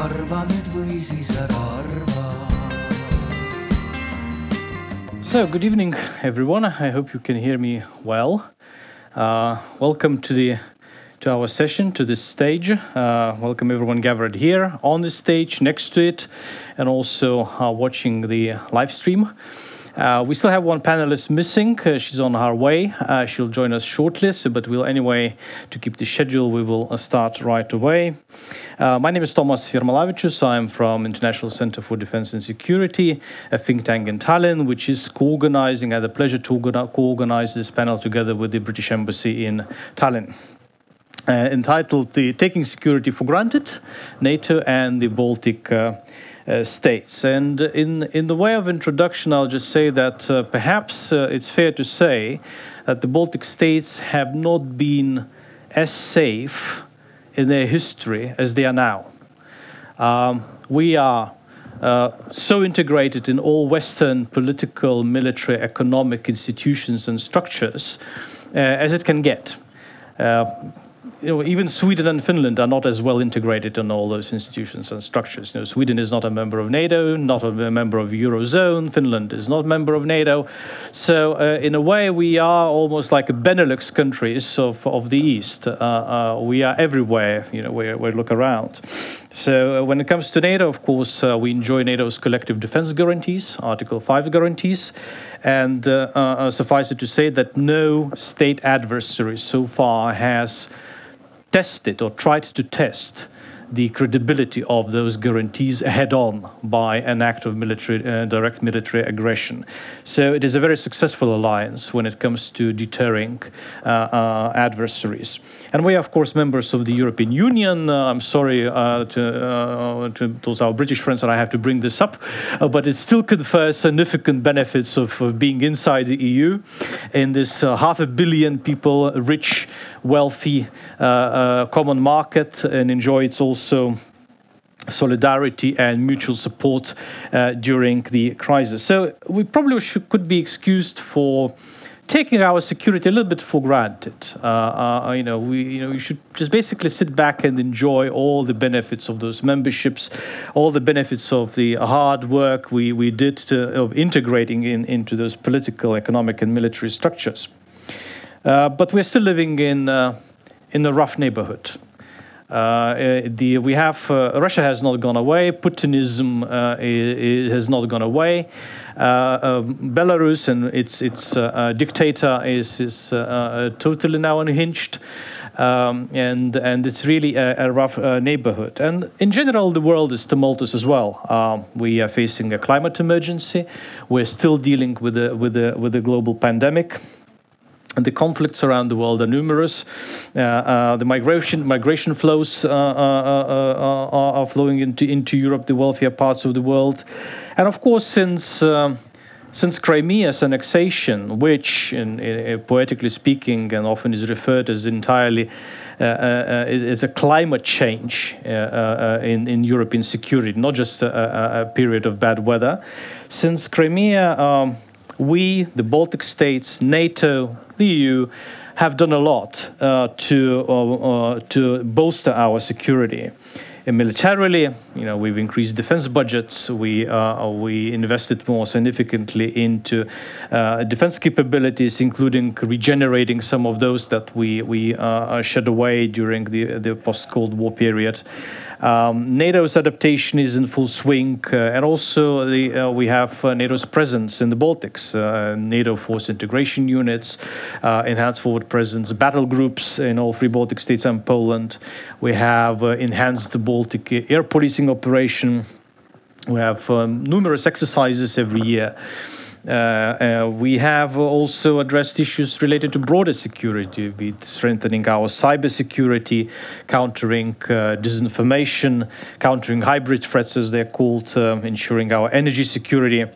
arva nüüd või siis ära arva. So, good evening, everyone. I hope you can hear me well. Uh, welcome to the to our session, to this stage. Uh, welcome everyone gathered here on the stage, next to it, and also uh, watching the live stream. Uh, we still have one panelist missing. Uh, she's on her way. Uh, she'll join us shortly, so, but we'll anyway, to keep the schedule, we will uh, start right away. Uh, my name is Thomas Jermalavičius. I'm from International Center for Defense and Security, a think tank in Tallinn, which is co-organizing, I had the pleasure to co-organize this panel together with the British Embassy in Tallinn. Uh, entitled the Taking Security for Granted, NATO and the Baltic uh, states. And in, in the way of introduction, I'll just say that uh, perhaps uh, it's fair to say that the Baltic states have not been as safe in their history as they are now. Um, we are uh, so integrated in all Western political, military, economic institutions and structures uh, as it can get. Uh, you know, even Sweden and Finland are not as well integrated in all those institutions and structures. You know, Sweden is not a member of NATO, not a member of Eurozone. Finland is not a member of NATO. So, uh, in a way, we are almost like Benelux countries of, of the East. Uh, uh, we are everywhere, you know, where we look around. So, uh, when it comes to NATO, of course, uh, we enjoy NATO's collective defense guarantees, Article 5 guarantees. And uh, suffice it to say that no state adversary so far has tested or tried to test the credibility of those guarantees head on by an act of military, uh, direct military aggression. So it is a very successful alliance when it comes to deterring uh, uh, adversaries. And we are, of course, members of the European Union. Uh, I'm sorry uh, to, uh, to, those our British friends that I have to bring this up, but it still confers significant benefits of, of being inside the EU in this half a billion people rich wealthy common market and enjoy its also solidarity and mutual support uh, during the crisis. So we probably should, could be excused for taking our security a little bit for granted. Uh, uh, you know, we you know we should just basically sit back and enjoy all the benefits of those memberships, all the benefits of the hard work we we did to, of integrating in into those political, economic, and military structures. Uh, but we're still living in uh, in a rough neighborhood. Uh, the, we have uh, Russia has not gone away. Putinism uh, is, has not gone away. Um, Belarus and its its dictator is is totally now unhinged. Um, and and it's really a, a rough uh, neighborhood. And in general, the world is tumultuous as well. Um, we are facing a climate emergency. We're still dealing with a with a with a global pandemic. And the conflicts around the world are numerous. Uh, uh, the migration migration flows uh, uh, uh, uh are flowing into into Europe, the wealthier parts of the world, and of course, since um, since Crimea's annexation, which, in, in, poetically speaking, and often is referred as entirely uh, uh, is a climate change uh, in, in European security, not just a, a, period of bad weather. Since Crimea, um, we, the Baltic states, NATO, the EU, have done a lot uh, to uh, uh, to bolster our security. And militarily, you know, we've increased defense budgets. We uh, we invested more significantly into uh, defense capabilities, including regenerating some of those that we we uh, shed away during the the post Cold War period. Um, NATO's adaptation is in full swing, uh, and also the, uh, we have uh, NATO's presence in the Baltics, NATO force integration units, enhanced forward presence, battle groups in all three Baltic states and Poland. We have enhanced Baltic air policing operation. We have um, numerous exercises every year. Uh, uh, we have also addressed issues related to broader security, be strengthening our cybersecurity, countering uh, disinformation, countering hybrid threats, as they're called, um, ensuring our energy security.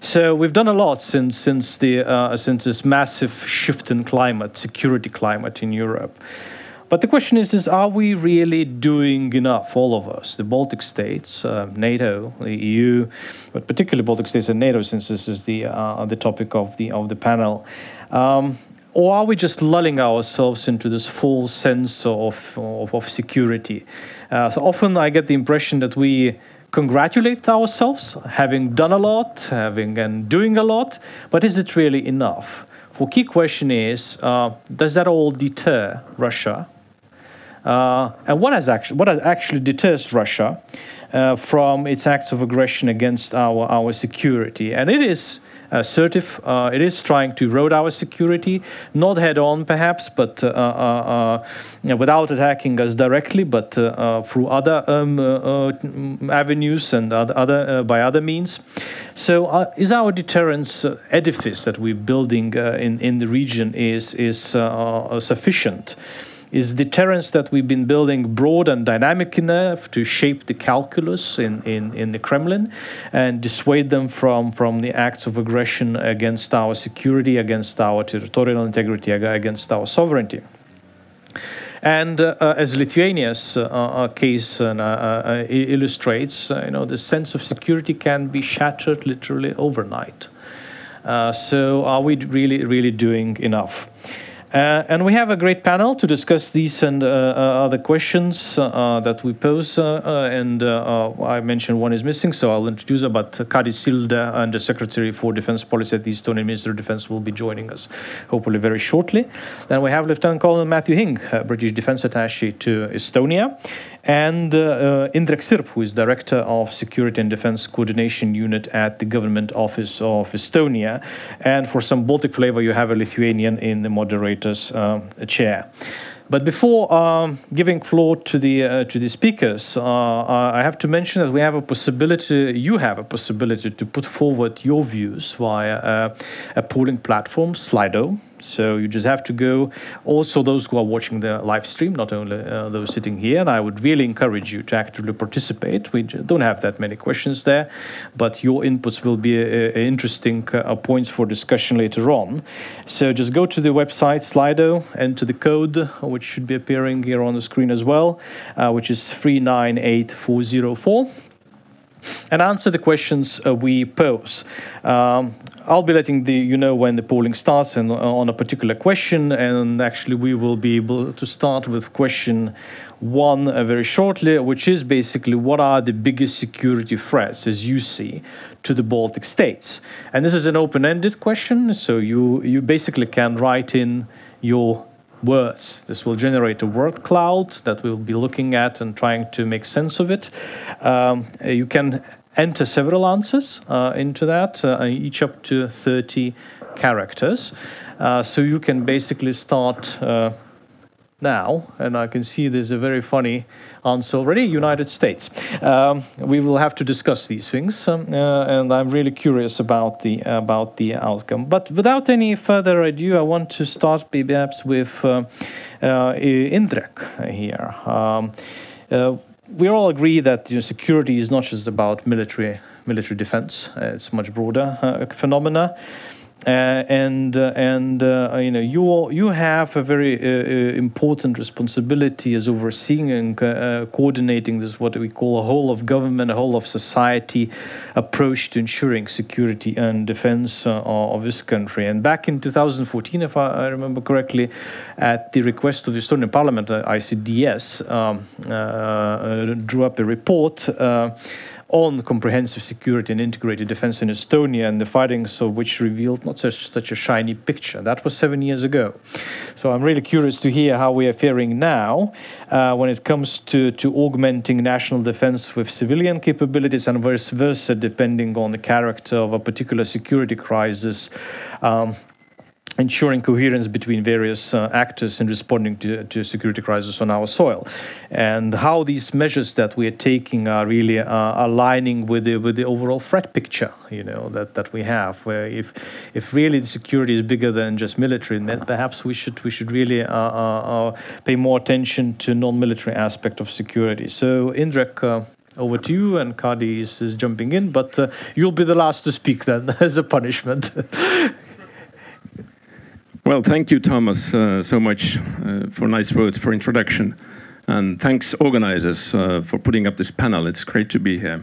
So we've done a lot since since the since this massive shift in climate, security climate in Europe. But the question is, is are we really doing enough, all of us, the Baltic states, uh, NATO, the EU, but particularly Baltic states and NATO, since this is the uh, the topic of the of the panel? Um, or are we just lulling ourselves into this false sense of, of, of security? Uh, so often I get the impression that we congratulate ourselves, having done a lot, having and doing a lot, but is it really enough? For key question is, uh, does that all deter Russia? Uh, and what has actually what has actually deters Russia uh, from its acts of aggression against our our security? And it is assertive. Uh, it is trying to erode our security, not head on perhaps, but uh, uh, uh without attacking us directly, but through other um, avenues and other by other means. So, is our deterrence edifice that we're building in in the region is is sufficient? Is deterrence that we've been building broad and dynamic enough to shape the calculus in, in, in the Kremlin and dissuade them from, from the acts of aggression against our security, against our territorial integrity, against our sovereignty. And uh, uh, as Lithuania's uh, uh case uh, uh, illustrates, you know, the sense of security can be shattered literally overnight. so, are we really, really doing enough? Uh, and we have a great panel to discuss these and uh, uh, other questions uh, that we pose. Uh, uh, and I mentioned one is missing, so I'll introduce her. But Kadi Silda, the Secretary for Defense Policy at the Estonian Ministry of Defense, will be joining us hopefully very shortly. Then we have Lieutenant Colonel Matthew Hing, British Defense Attaché to Estonia and uh, uh, Indrek Sirp, who is Director of Security and Defense Coordination Unit at the Government Office of Estonia. And for some Baltic flavor, you have a Lithuanian in the moderator's uh, chair. But before um, giving floor to the uh, to the speakers, uh, uh, I have to mention that we have a possibility. You have a possibility to put forward your views via a polling platform, Slido. So you just have to go. Also, those who are watching the live stream, not only uh, those sitting here, and I would really encourage you to actively participate. We don't have that many questions there, but your inputs will be uh, interesting uh, points for discussion later on. So just go to the website Slido, enter the code, which should be appearing here on the screen as well, uh, which is 398404 and answer the questions uh, we pose. Um, I'll be letting the, you know when the polling starts and uh, on a particular question, and actually we will be able to start with question one uh, very shortly, which is basically what are the biggest security threats as you see to the Baltic states? And this is an open-ended question, so you you basically can write in your words. This will generate a word cloud that we'll be looking at and trying to make sense of it. Um, you can enter several answers uh, into that, uh, each up to 30 characters. Uh, so you can basically start uh, now, and I can see there's a very funny answer already United States. Um, we will have to discuss these things, um, uh, and I'm really curious about the about the outcome. But without any further ado, I want to start perhaps with uh, uh, Indrek here. Um, uh, we all agree that you know, security is not just about military military defense; it's much broader uh, phenomena. Uh, and uh, and uh, you know you you have a very uh, uh, important responsibility as overseeing and uh, coordinating this what we call a whole of government, a whole of society approach to ensuring security and defense of this country. And back in 2014, if I, remember correctly, at the request of the Estonian Parliament, ICDS um, drew up a report on comprehensive security and integrated defense in Estonia, and the findings of which revealed not such, such a shiny picture. That was seven years ago. So I'm really curious to hear how we are faring now uh, when it comes to, to augmenting national defense with civilian capabilities and vice versa, depending on the character of a particular security crisis. Um, ensuring coherence between various uh, actors in responding to, to security crisis on our soil, and how these measures that we are taking are really uh, aligning with the with the overall threat picture, you know, that, that we have. Where if if really the security is bigger than just military, then perhaps we should we should really uh, uh, uh pay more attention to non-military aspect of security. So, Indrek. Uh, over to you, and Kadi is, is jumping in, but you'll be the last to speak then, as a punishment. Well, thank you, Thomas, uh, so much uh, for nice words for introduction. And thanks, organizers, uh, for putting up this panel. It's great to be here.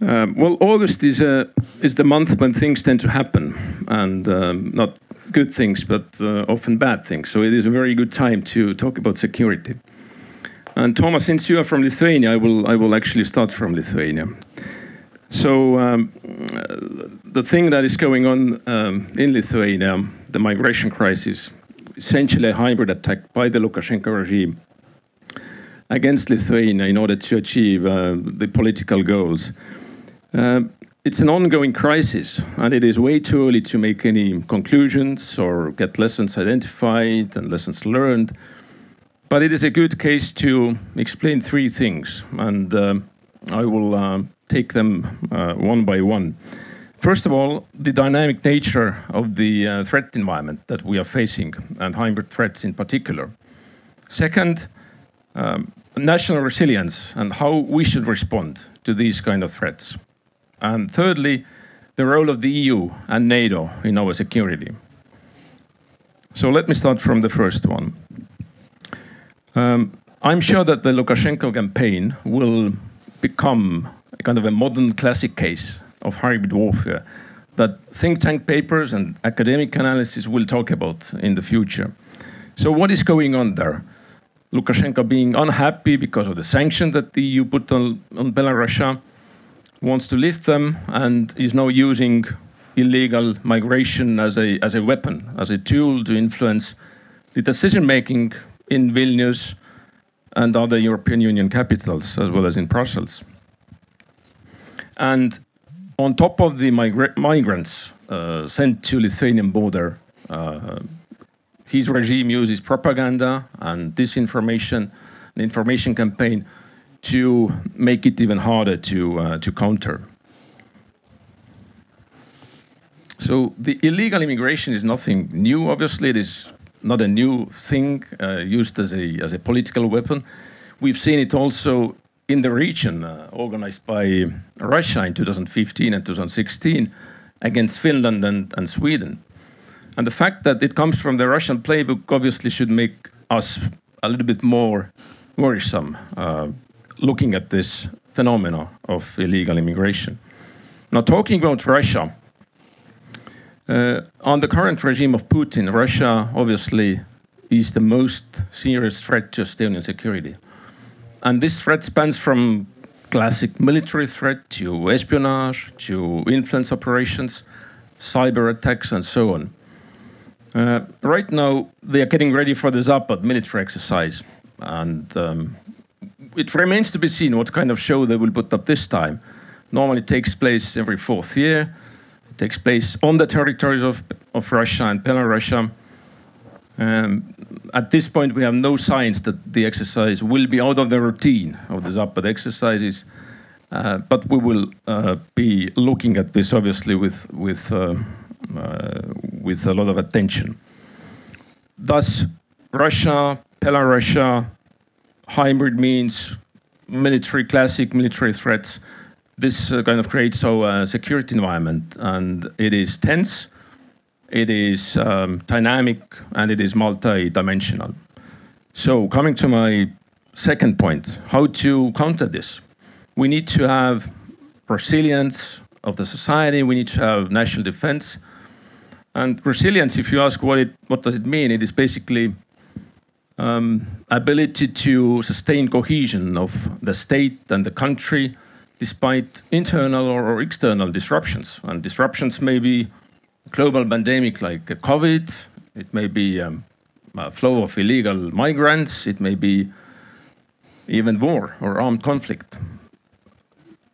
Um, well, August is, uh, is the month when things tend to happen, and um, not good things, but uh, often bad things. So it is a very good time to talk about security. And Thomas, since you are from Lithuania, I will I will actually start from Lithuania. So um, the thing that is going on um, in Lithuania, the migration crisis, essentially a hybrid attack by the Lukashenko regime against Lithuania in order to achieve uh, the political goals. Uh, it's an ongoing crisis, and it is way too early to make any conclusions or get lessons identified and lessons learned. But it is a good case to explain three things, and uh, I will uh, take them uh, one by one. First of all, the dynamic nature of the uh, threat environment that we are facing, and hybrid threats in particular. Second, um, national resilience and how we should respond to these kind of threats. And thirdly, the role of the EU and NATO in our security. So let me start from the first one. Um, I'm sure that the Lukashenko campaign will become a kind of a modern classic case of hybrid warfare that think tank papers and academic analysis will talk about in the future. So, what is going on there? Lukashenko being unhappy because of the sanctions that the EU put on, on Belarus, wants to lift them, and is now using illegal migration as a, as a weapon, as a tool to influence the decision making in Vilnius and other European Union capitals, as well as in Brussels. And on top of the migra migrants uh, sent to Lithuanian border, uh, his regime uses propaganda and disinformation, the information campaign, to make it even harder to uh, to counter. So the illegal immigration is nothing new. Obviously, it is not a new thing uh, used as a as a political weapon. We've seen it also in the region, uh, organized by Russia in 2015 and 2016 against Finland and, and Sweden. And the fact that it comes from the Russian playbook obviously should make us a little bit more worrisome uh, looking at this phenomena of illegal immigration. Now, talking about Russia, uh, on the current regime of Putin, Russia obviously is the most serious threat to Estonian security. And this threat spans from classic military threat to espionage to influence operations, cyber attacks, and so on. Uh, right now, they are getting ready for the Zapad military exercise, and um, it remains to be seen what kind of show they will put up this time. Normally, it takes place every fourth year. It takes place on the territories of, of Russia and Belarus. Um, at this point, we have no signs that the exercise will be out of the routine of the Zapad exercises. Uh, but we will uh, be looking at this obviously with with uh, with a lot of attention. Thus, Russia, Belarus, hybrid means military classic military threats. This kind of creates a security environment, and it is tense it is um, dynamic and it is multi-dimensional. So coming to my second point, how to counter this? We need to have resilience of the society. We need to have national defense. And resilience, if you ask what it, what does it mean, it is basically um, ability to sustain cohesion of the state and the country despite internal or external disruptions. And disruptions may be global pandemic like COVID, it may be um, a flow of illegal migrants, it may be even war or armed conflict.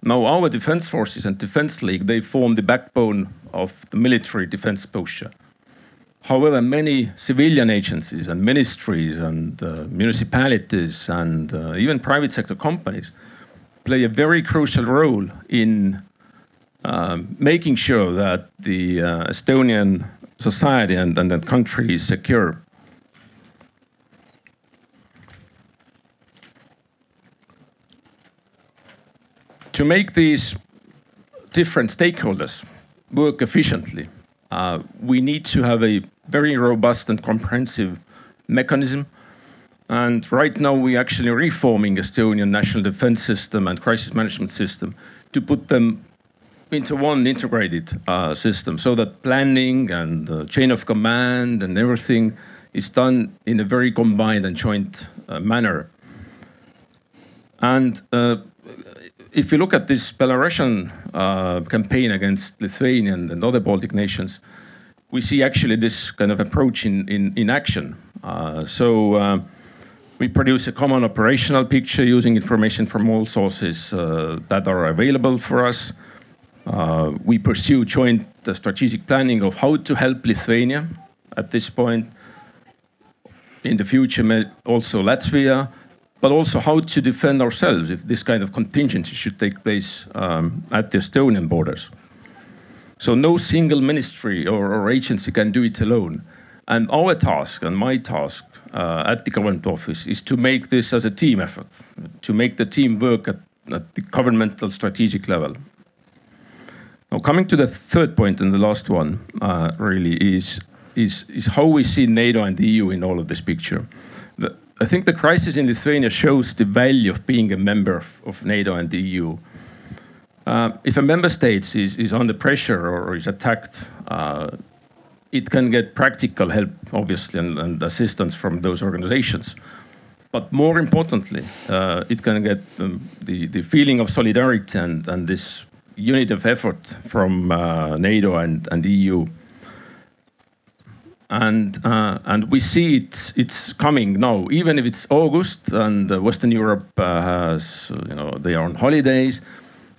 Now, our defense forces and defense league, they form the backbone of the military defense posture. However, many civilian agencies and ministries and uh, municipalities and uh, even private sector companies play a very crucial role in um, making sure that the uh, Estonian society and, and the country is secure. To make these different stakeholders work efficiently, uh, we need to have a very robust and comprehensive mechanism. And right now, we're actually reforming Estonian national defense system and crisis management system to put them into one integrated uh, system so that planning and chain of command and everything is done in a very combined and joint uh, manner. And uh, if you look at this Belarusian uh, campaign against Lithuania and, and, other Baltic nations, we see actually this kind of approach in, in, in action. Uh, so we produce a common operational picture using information from all sources that are available for us. Uh, we pursue joint uh, strategic planning of how to help Lithuania at this point. In the future, also Latvia, but also how to defend ourselves if this kind of contingency should take place um, at the Estonian borders. So no single ministry or, or, agency can do it alone. And our task and my task uh, at the government office is to make this as a team effort, to make the team work at, at the governmental strategic level. Now, coming to the third point and the last one, uh, really is, is, is how we see NATO and the EU in all of this picture. The, I think the crisis in Lithuania shows the value of being a member of, of NATO and the EU. Uh, if a member state is, is under pressure or is attacked, uh, it can get practical help, obviously, and, and, assistance from those organizations. But more importantly, uh, it can get um, the, the feeling of solidarity and, and this unit of effort from uh, NATO and, and EU. And, uh, and we see it, it's coming now, even if it's August and Western Europe uh, has, you know, they are on holidays.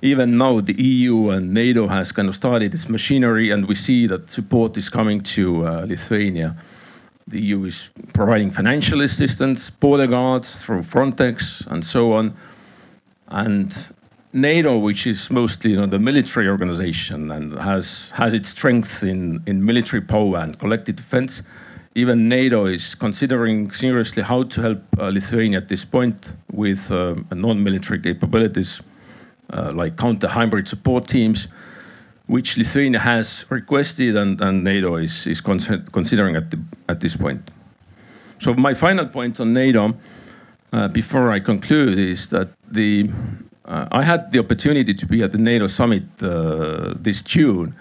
Even now, the EU and NATO has kind of started this machinery, and we see that support is coming to uh, Lithuania. The EU is providing financial assistance, border guards through Frontex, and so on. And NATO, which is mostly you know, the military organization and has, has its strength in, in military power and collective defense, even NATO is considering seriously how to help uh, Lithuania at this point with uh, non-military capabilities uh, like counter-hybrid support teams, which Lithuania has requested and, and NATO is, is considering at, the, at this point. So my final point on NATO, uh, before I conclude, is that the uh, I had the opportunity to be at the NATO summit uh, this June,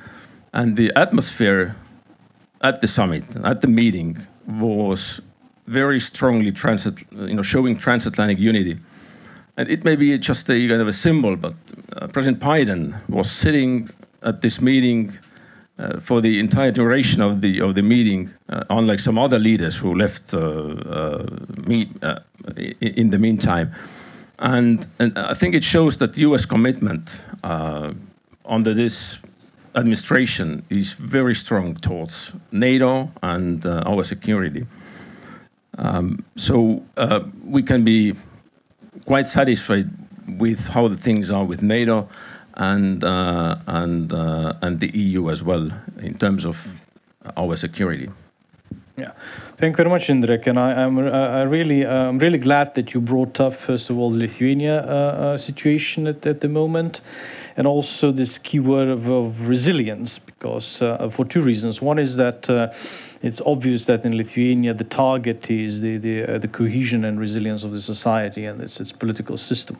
and the atmosphere at the summit, at the meeting, was very strongly you know, showing transatlantic unity. And it may be just a kind of a symbol, but uh, President Biden was sitting at this meeting uh, for the entire duration of the of the meeting, uh, unlike some other leaders who left uh, me, in the meantime. And, and I think it shows that the US commitment uh, under this administration is very strong towards NATO and uh, our security. Um, so uh, we can be quite satisfied with how the things are with NATO and uh, and uh, and the EU as well in terms of our security. Yeah, thank you very much, Indrek. And I, am I really uh, I'm really glad that you brought up first of all the Lithuania uh, uh, situation at, at the moment, and also this keyword of, of resilience because uh, for two reasons. One is that uh, it's obvious that in Lithuania the target is the the, uh, the cohesion and resilience of the society and its its political system,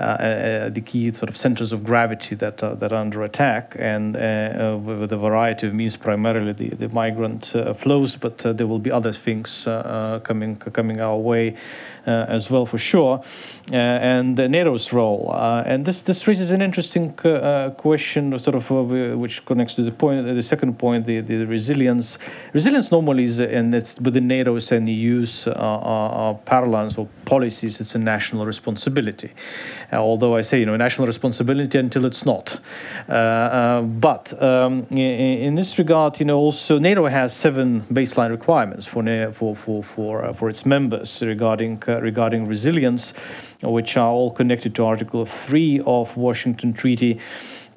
uh, uh, the key sort of centers of gravity that uh, that are under attack, and uh, with a variety of means, primarily the the migrant flows, but there will be other things coming coming our way as well for sure, and NATO's role, and this this raises an interesting question, sort of which connects to the point, the second point, the the resilience resilience normally is, and it's within NATO's and EU's uh, uh, parlance or policies, it's a national responsibility. Uh, although I say, you know, national responsibility until it's not. Uh, uh, but um, in, in, this regard, you know, also NATO has seven baseline requirements for for for for, uh, for its members regarding regarding resilience, which are all connected to Article Three of Washington Treaty.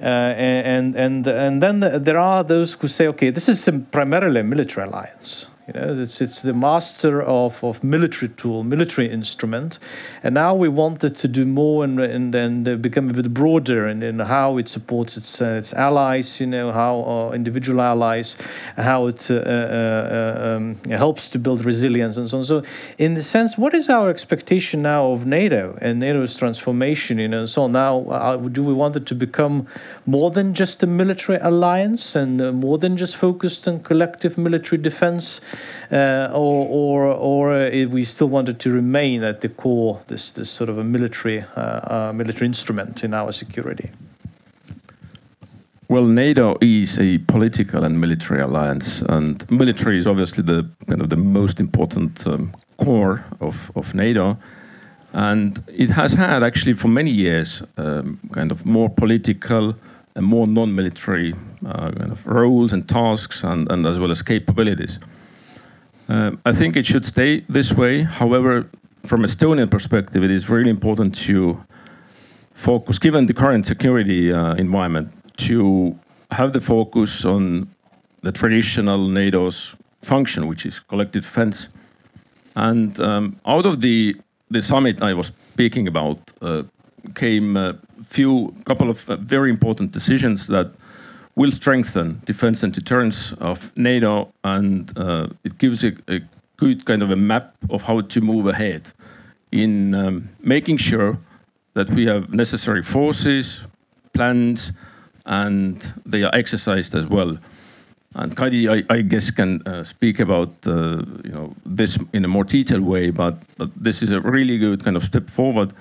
Uh, and and and then there are those who say, okay, this is primarily a military alliance. You know, it's it's the master of, of military tool, military instrument, and now we want it to do more and and, and become a bit broader in, in how it supports its uh, its allies. You know, how uh, individual allies, how it uh, uh, um, helps to build resilience and so on. So, in the sense, what is our expectation now of NATO and NATO's transformation? You know, and so on? now uh, do we want it to become more than just a military alliance and uh, more than just focused on collective military defense, uh, or or or uh, we still wanted to remain at the core this this sort of a military uh, uh, military instrument in our security? Well, NATO is a political and military alliance, and military is obviously the kind of the most important um, core of, of NATO. And it has had actually for many years um, kind of more political and more non-military uh, kind of roles and tasks, and, and as well as capabilities. Um, I think it should stay this way. However, from Estonian perspective, it is really important to focus, given the current security uh, environment, to have the focus on the traditional NATO's function, which is collective defense. And um, out of the the summit I was speaking about uh, came a few couple of uh, very important decisions that will strengthen defense and deterrence of NATO, and uh, it gives a, a, good kind of a map of how to move ahead in um, making sure that we have necessary forces, plans, and they are exercised as well. And Kadi, I, I guess, can uh, speak about uh, you know this in a more detailed way, but, but this is a really good kind of step forward.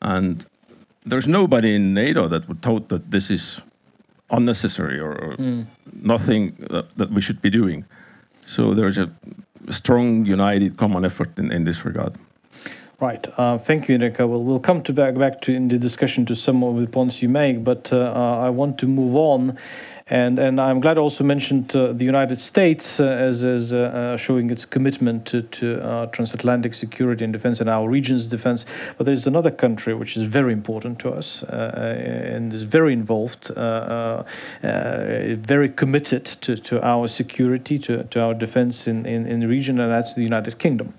And there's nobody in NATO that would thought that this is unnecessary or, or mm. nothing that, that, we should be doing. So there's a strong, united, common effort in, in this regard. Right. Uh, thank you, Indrek. Well, we'll come to back back to in the discussion to some of the points you make, but uh, I want to move on and, and I'm glad also mentioned uh, the United States uh, as, as uh, uh showing its commitment to, to uh, transatlantic security and defense and our region's defense. But there's another country which is very important to us uh, and is very involved, very committed to, to our security, to, to our defense in, in, in the region, and that's the United Kingdom.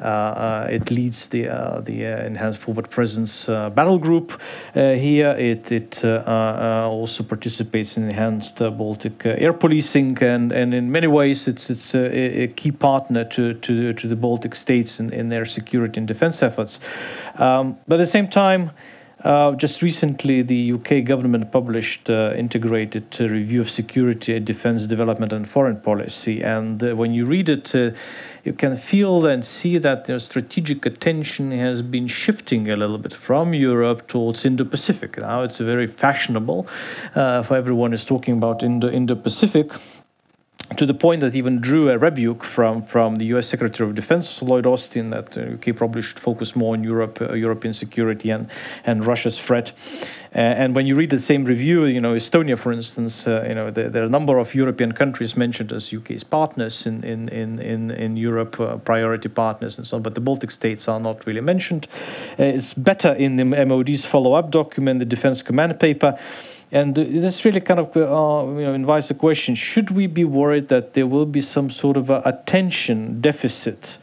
it leads the, the Enhanced Forward Presence Battle Group here. It, it also participates in enhanced advanced uh, Baltic uh, air policing, and, and in many ways it's it's a, a key partner to, to to the Baltic states in, in their security and defense efforts. Um, but at the same time. Uh, just recently, the UK government published uh, integrated uh, review of security, defense, development, and foreign policy. And uh, when you read it, you can feel and see that their strategic attention has been shifting a little bit from Europe towards Indo-Pacific. Now it's very fashionable uh, for everyone is talking about Indo Indo-Pacific to the point that even drew a rebuke from, from the U.S. Secretary of Defense Lloyd Austin that uh, UK probably should focus more on Europe, uh, European security and and Russia's threat. Uh, and when you read the same review, you know Estonia, for instance, uh, you know there, there, are a number of European countries mentioned as UK's partners in in in in, in Europe, uh, priority partners and so on. But the Baltic states are not really mentioned. Uh, it's better in the MOD's follow-up document, the Defense Command Paper. And this really kind of uh, you know, invites the question should we be worried that there will be some sort of attention deficit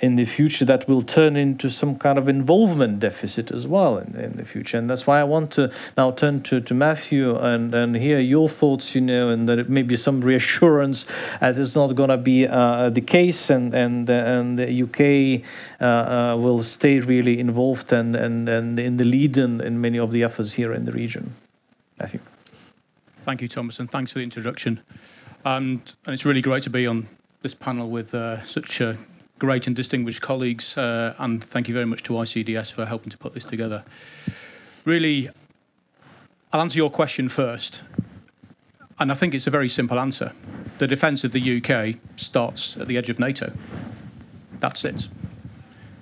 in the future that will turn into some kind of involvement deficit as well in, in the future? And that's why I want to now turn to, to Matthew and, and hear your thoughts, you know, and that it may be some reassurance that it's not going to be uh, the case and, and, and the UK uh, uh, will stay really involved and, and, and in the lead in, in many of the efforts here in the region. Matthew. Thank you, Thomas, and thanks for the introduction. And, it's really great to be on this panel with uh, such uh, great and distinguished colleagues. Uh, and thank you very much to ICDS for helping to put this together. Really, I'll answer your question first. And I think it's a very simple answer. The defence of the UK starts at the edge of NATO. That's it.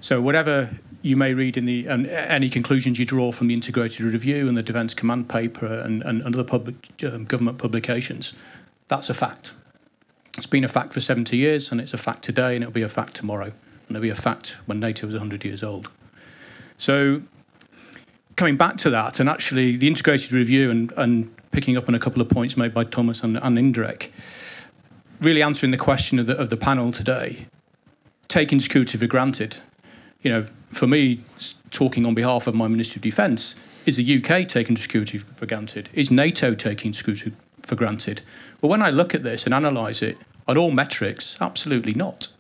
So, whatever you may read in the um, any conclusions you draw from the integrated review and the defence command paper and, and, and other public um, government publications. That's a fact. It's been a fact for 70 years, and it's a fact today, and it'll be a fact tomorrow, and it'll be a fact when NATO is 100 years old. So, coming back to that, and actually the integrated review and, and picking up on a couple of points made by Thomas and, and Indrek, really answering the question of the, of the panel today, taking security for granted. You know, for me, talking on behalf of my Ministry of Defence, is the UK taking security for granted? Is NATO taking security for granted? Well, when I look at this and analyse it on all metrics, absolutely not.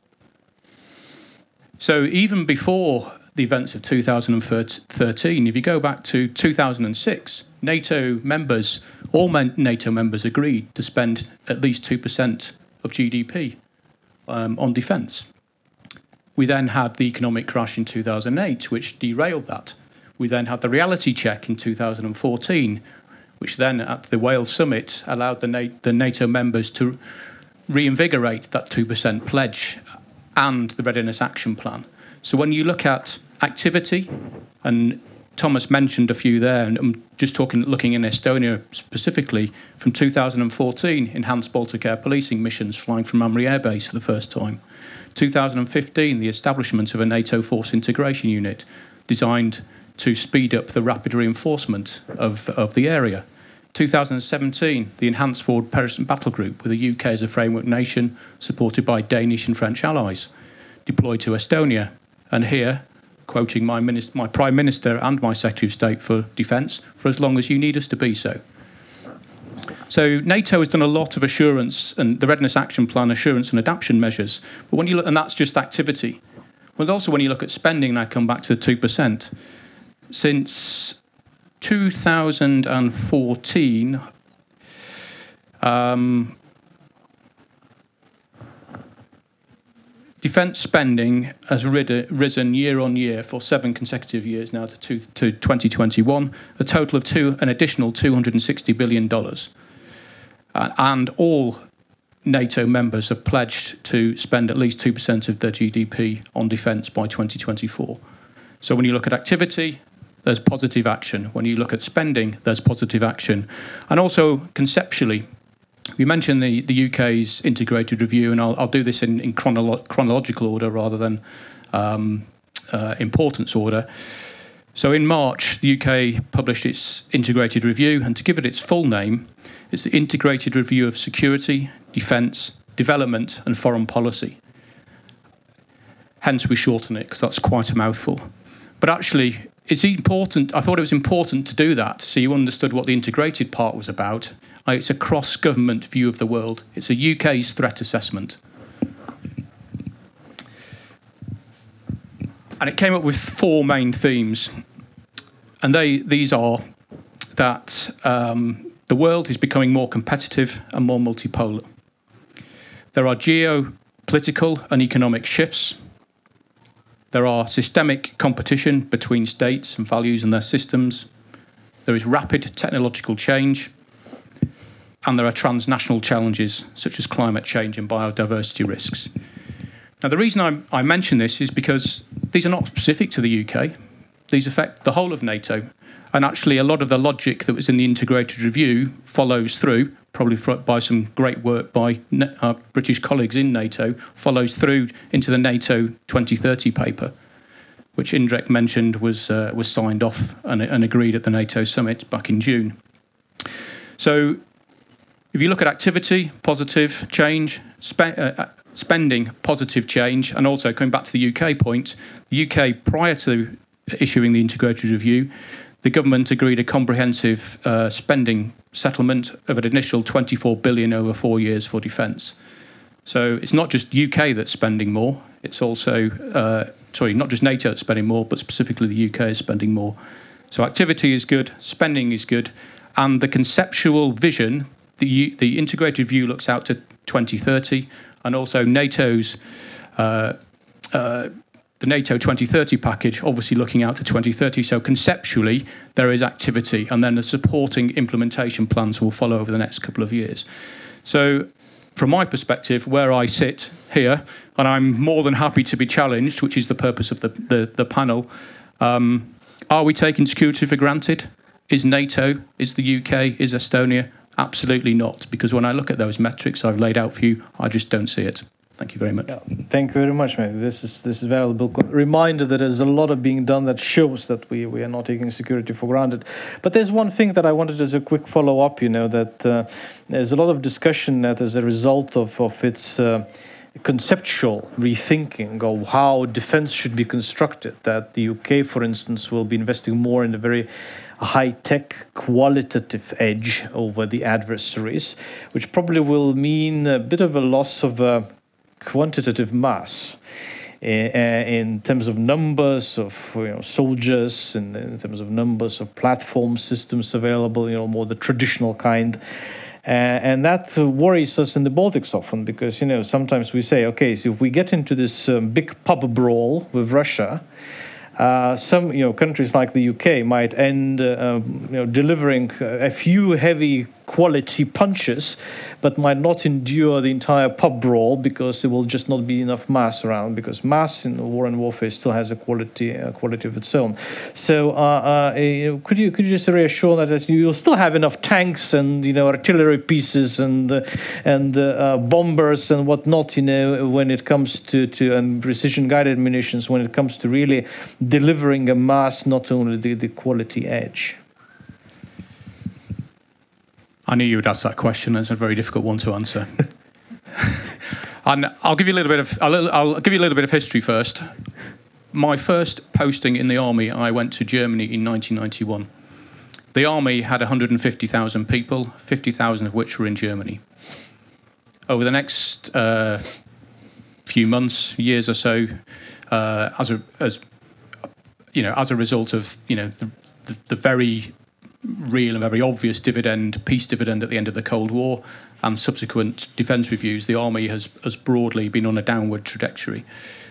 So even before the events of 2013, if you go back to 2006, NATO members, all NATO members agreed to spend at least 2% of GDP um, on defence. We then had the economic crash in 2008, which derailed that. We then had the reality check in 2014, which then at the Wales summit allowed the, Na- the NATO members to reinvigorate that 2% pledge and the readiness action plan. So when you look at activity, and Thomas mentioned a few there, and I'm just talking, looking in Estonia specifically, from 2014, enhanced Baltic air policing missions flying from Ämari Air Base for the first time. 2015, the establishment of a NATO force integration unit designed to speed up the rapid reinforcement of, of the area. 2017, the enhanced forward presence battle group with the UK as a framework nation, supported by Danish and French allies, deployed to Estonia. And here, quoting my, minis- my Prime Minister and my Secretary of State for Defence, for as long as you need us to be so. So NATO has done a lot of assurance and the Readiness Action Plan assurance and adaptation measures. But when you look, and that's just activity. But also when you look at spending, and I come back to the two percent. Since 2014, um, defence spending has risen year on year for seven consecutive years now to, two, to 2021, a total of two, an additional 260 billion dollars, uh, and all NATO members have pledged to spend at least two percent of their GDP on defence by 2024. So when you look at activity, there's positive action. When you look at spending, there's positive action. And also conceptually, we mentioned the, the UK's integrated review, and I'll, I'll do this in, in chronolo- chronological order rather than um, uh, importance order. So in March, the UK published its integrated review, and to give it its full name, it's the Integrated Review of Security, Defence, Development and Foreign Policy. Hence, we shorten it because that's quite a mouthful. But actually, it's important. I thought it was important to do that so you understood what the integrated part was about. Uh, It's a cross government view of the world, it's a UK's threat assessment. And it came up with four main themes. And they, these are that um, the world is becoming more competitive and more multipolar. There are geopolitical and economic shifts. There are systemic competition between states and values and their systems. There is rapid technological change. And there are transnational challenges such as climate change and biodiversity risks. Now, the reason I, I mention this is because these are not specific to the UK. These affect the whole of NATO. And actually, a lot of the logic that was in the integrated review follows through, probably by some great work by our British colleagues in NATO, follows through into the NATO 2030 paper, which Indrek mentioned was, uh, was signed off and, and agreed at the NATO summit back in June. So, if you look at activity, positive change, spe- uh, spending, positive change, and also coming back to the UK point, the UK prior to issuing the integrated review, the government agreed a comprehensive uh, spending settlement of an initial 24 billion over four years for defence. So it's not just UK that's spending more; it's also uh, sorry, not just NATO that's spending more, but specifically the UK is spending more. So activity is good, spending is good, and the conceptual vision, the the integrated view looks out to 2030, and also NATO's. Uh, uh, the NATO 2030 package, obviously looking out to 2030. So conceptually, there is activity, and then the supporting implementation plans will follow over the next couple of years. So, from my perspective, where I sit here, and I'm more than happy to be challenged, which is the purpose of the, the, the panel, um, are we taking security for granted? Is NATO, is the UK, is Estonia? Absolutely not, because when I look at those metrics I've laid out for you, I just don't see it. Thank you very much. Yeah, thank you very much, mate. This is this is valuable reminder that there's a lot of being done that shows that we, we are not taking security for granted. But there's one thing that I wanted as a quick follow up. You know that uh, there's a lot of discussion that as a result of of its. Uh, conceptual rethinking of how defense should be constructed. That the UK, for instance, will be investing more in a very high tech qualitative edge over the adversaries, which probably will mean a bit of a loss of uh, quantitative mass. uh, In terms of numbers of you know, soldiers, and in terms of numbers of platform systems available, you know, more the traditional kind, and that worries us in the Baltics often because you know sometimes we say, okay, so if we get into this um, big pub brawl with Russia, uh, some you know countries like the UK might end uh, um, you know delivering a few heavy quality punches, but might not endure the entire pub brawl because there will just not be enough mass around. Because mass in war and warfare still has a quality a quality of its own. So uh, uh, could you could you just reassure that you'll still have enough tanks and you know artillery pieces and uh, and uh, uh, bombers and whatnot, you know, when it comes to to and precision guided munitions, when it comes to really delivering a mass, not only the, the quality edge. I knew you would ask that question. It's a very difficult one to answer. and I'll give you a little bit of little, I'll give you a little bit of history first. My first posting in the army, I went to Germany in 1991. The army had 150,000 people, 50,000 of which were in Germany. Over the next uh, few months, years or so, uh, as a as you know, as a result of you know the, the, the very real and very obvious dividend, peace dividend at the end of the Cold War, and subsequent defence reviews, the army has has broadly been on a downward trajectory,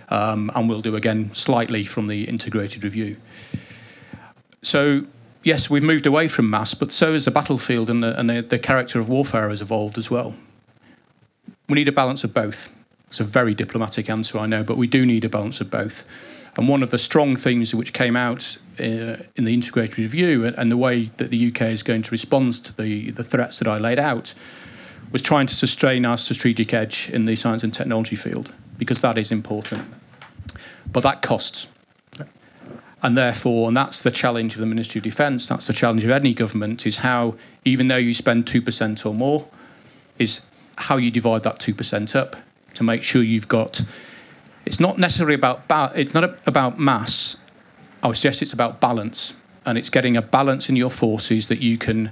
um, and will do again slightly from the integrated review. So. Yes, we've moved away from mass, but so has the battlefield and the, and the, the character of warfare has evolved as well. We need a balance of both. It's a very diplomatic answer, I know, but we do need a balance of both. And one of the strong things which came out Uh, in the integrated review and, and the way that the UK is going to respond to the, the threats that I laid out was trying to sustain our strategic edge in the science and technology field, because that is important. But that costs. And therefore, and that's the challenge of the Ministry of Defence, that's the challenge of any government, is how, even though you spend 2% or more, is how you divide that 2% up to make sure you've got it's not necessarily about it's not about mass. I would suggest it's about balance, and it's getting a balance in your forces that you can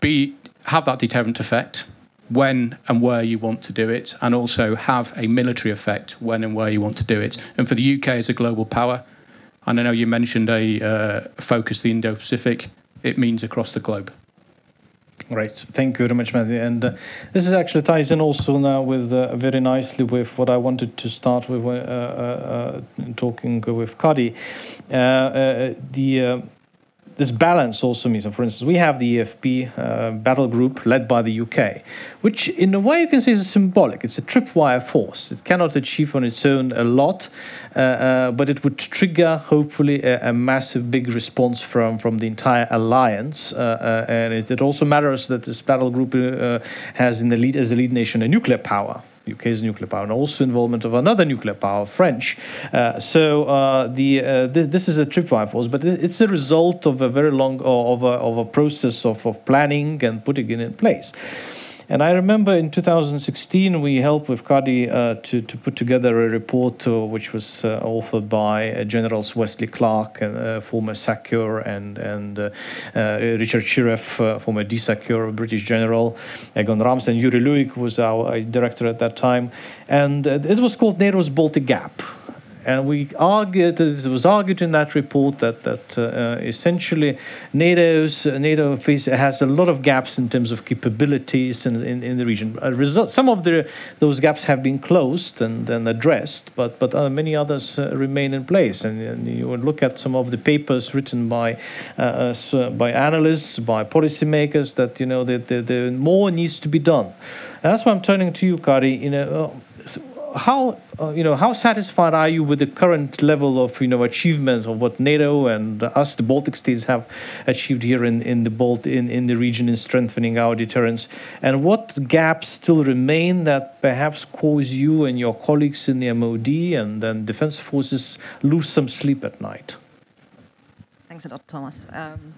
be have that deterrent effect when and where you want to do it, and also have a military effect when and where you want to do it. And for the UK as a global power, and I know you mentioned a uh, focus the Indo-Pacific. It means across the globe. Right. Thank you very much, Matthew. And uh, this is actually ties in also now with uh, very nicely with what I wanted to start with uh, uh, uh, talking with Kadi. Uh, the this balance also means, for instance, we have the EFP uh, battle group led by the UK, which in a way you can say is symbolic. It's a tripwire force. It cannot achieve on its own a lot, uh, uh, but it would trigger, hopefully, a, a, massive big response from, from the entire alliance. Uh, uh and it, it, also matters that this battle group uh, has in the lead, as a lead nation a nuclear power. UK's nuclear power, and also involvement of another nuclear power, French. Uh, so uh, the uh, th- this is a tripwire force, but it's a result of a very long of a, of a process of, of planning and putting it in place. And I remember in 2016 we helped with Kadi uh, to, to put together a report uh, which was uh, authored by uh, Generals Wesley Clark, uh, former SACEUR, and, and uh, Richard Shirreff, former DSACEUR, British General, Egon Ramms, and Jüri Luik was our director at that time. And it was called NATO's Baltic Gap and we argued it was argued in that report that that uh, essentially NATO's NATO has a lot of gaps in terms of capabilities in, in, in the region. Result, some of the those gaps have been closed and, and addressed, but but uh, many others uh, remain in place. And, and, you would look at some of the papers written by uh, uh, by analysts, by policymakers, that you know that the, the more needs to be done. And that's why I'm turning to you, Kadi. You know how uh, you know how satisfied are you with the current level of you know achievements of what NATO and us, the Baltic states, have achieved here in in the Balt in in the region in strengthening our deterrence, and what gaps still remain that perhaps cause you and your colleagues in the MOD and then defense forces lose some sleep at night? Thanks a lot, Thomas. Um,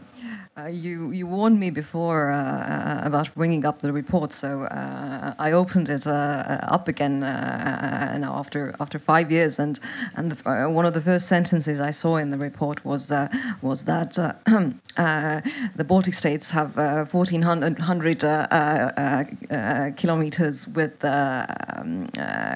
uh, you you warned me before uh, uh, about bringing up the report, so uh, I opened it uh, up again now after after five years, and and the, one of the first sentences I saw in the report was was that the Baltic states have 1,400 kilometers with um,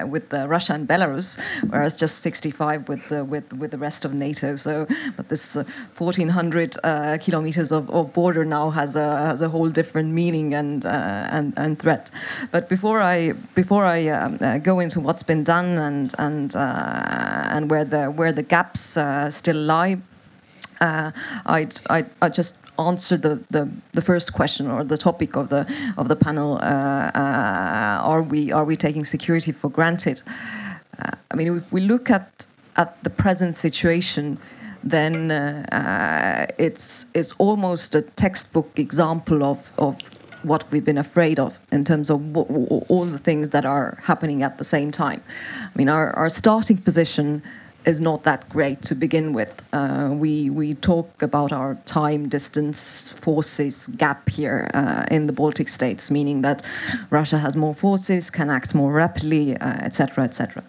with Russia and Belarus, whereas just 65 with the with with the rest of NATO. So, but this 1,400 kilometers of of, border now has a has a whole different meaning and uh, and and threat. But before I before I um, uh, go into what's been done and and uh, and where the where the gaps uh, still lie, uh, I'd, I'd, I'd just answer the, the, the first question or the topic of the of the panel. are we are we taking security for granted? I mean, if we look at at the present situation, then uh, uh, it's it's almost a textbook example of of what we've been afraid of in terms of all the things that are happening at the same time. I mean, our, our starting position is not that great to begin with. Uh, we we talk about our time distance forces gap here uh, in the Baltic states, meaning that Russia has more forces, can act more rapidly, etc., uh, etc.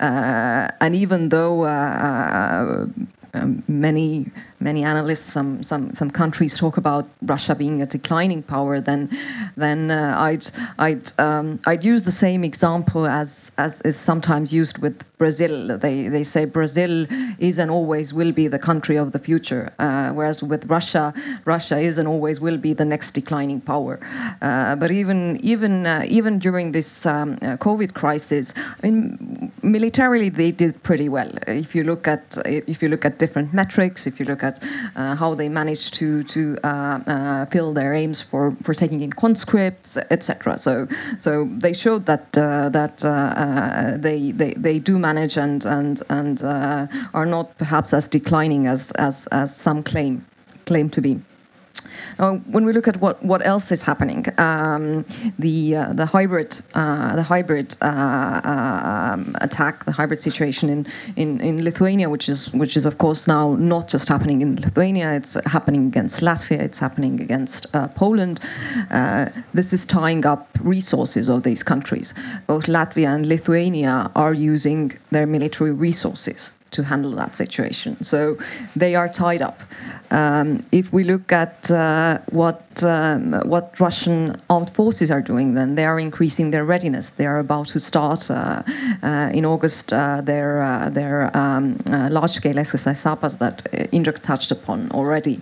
Et uh, and even though uh, uh, um, many many analysts, some some some countries talk about Russia being a declining power, then then uh, I'd I'd um, I'd use the same example as as is sometimes used with Brazil. They they say Brazil is and always will be the country of the future, uh, whereas with Russia, Russia is and always will be the next declining power. Uh, but even even uh, even during this um, uh, COVID crisis, I mean, militarily they did pretty well. If you look at if you look at different metrics, if you look at uh, how they managed to to uh, uh, fill their aims for, for taking in conscripts, etc. So so they showed that that they, they they do manage and and and are not perhaps as declining as as, as some claim claim to be. Now, when we look at what, what else is happening, um, the uh, the hybrid uh, the hybrid uh, um, attack, the hybrid situation in, in, in Lithuania, which is which is of course now not just happening in Lithuania, it's happening against Latvia, it's happening against uh, Poland. Uh, this is tying up resources of these countries. Both Latvia and Lithuania are using their military resources to handle that situation. So they are tied up. Um, if we look at uh, what um, what Russian armed forces are doing, then they are increasing their readiness. They are about to start uh, uh, in August uh, their uh, their um, uh, large-scale exercise Zapad that Indrek touched upon already.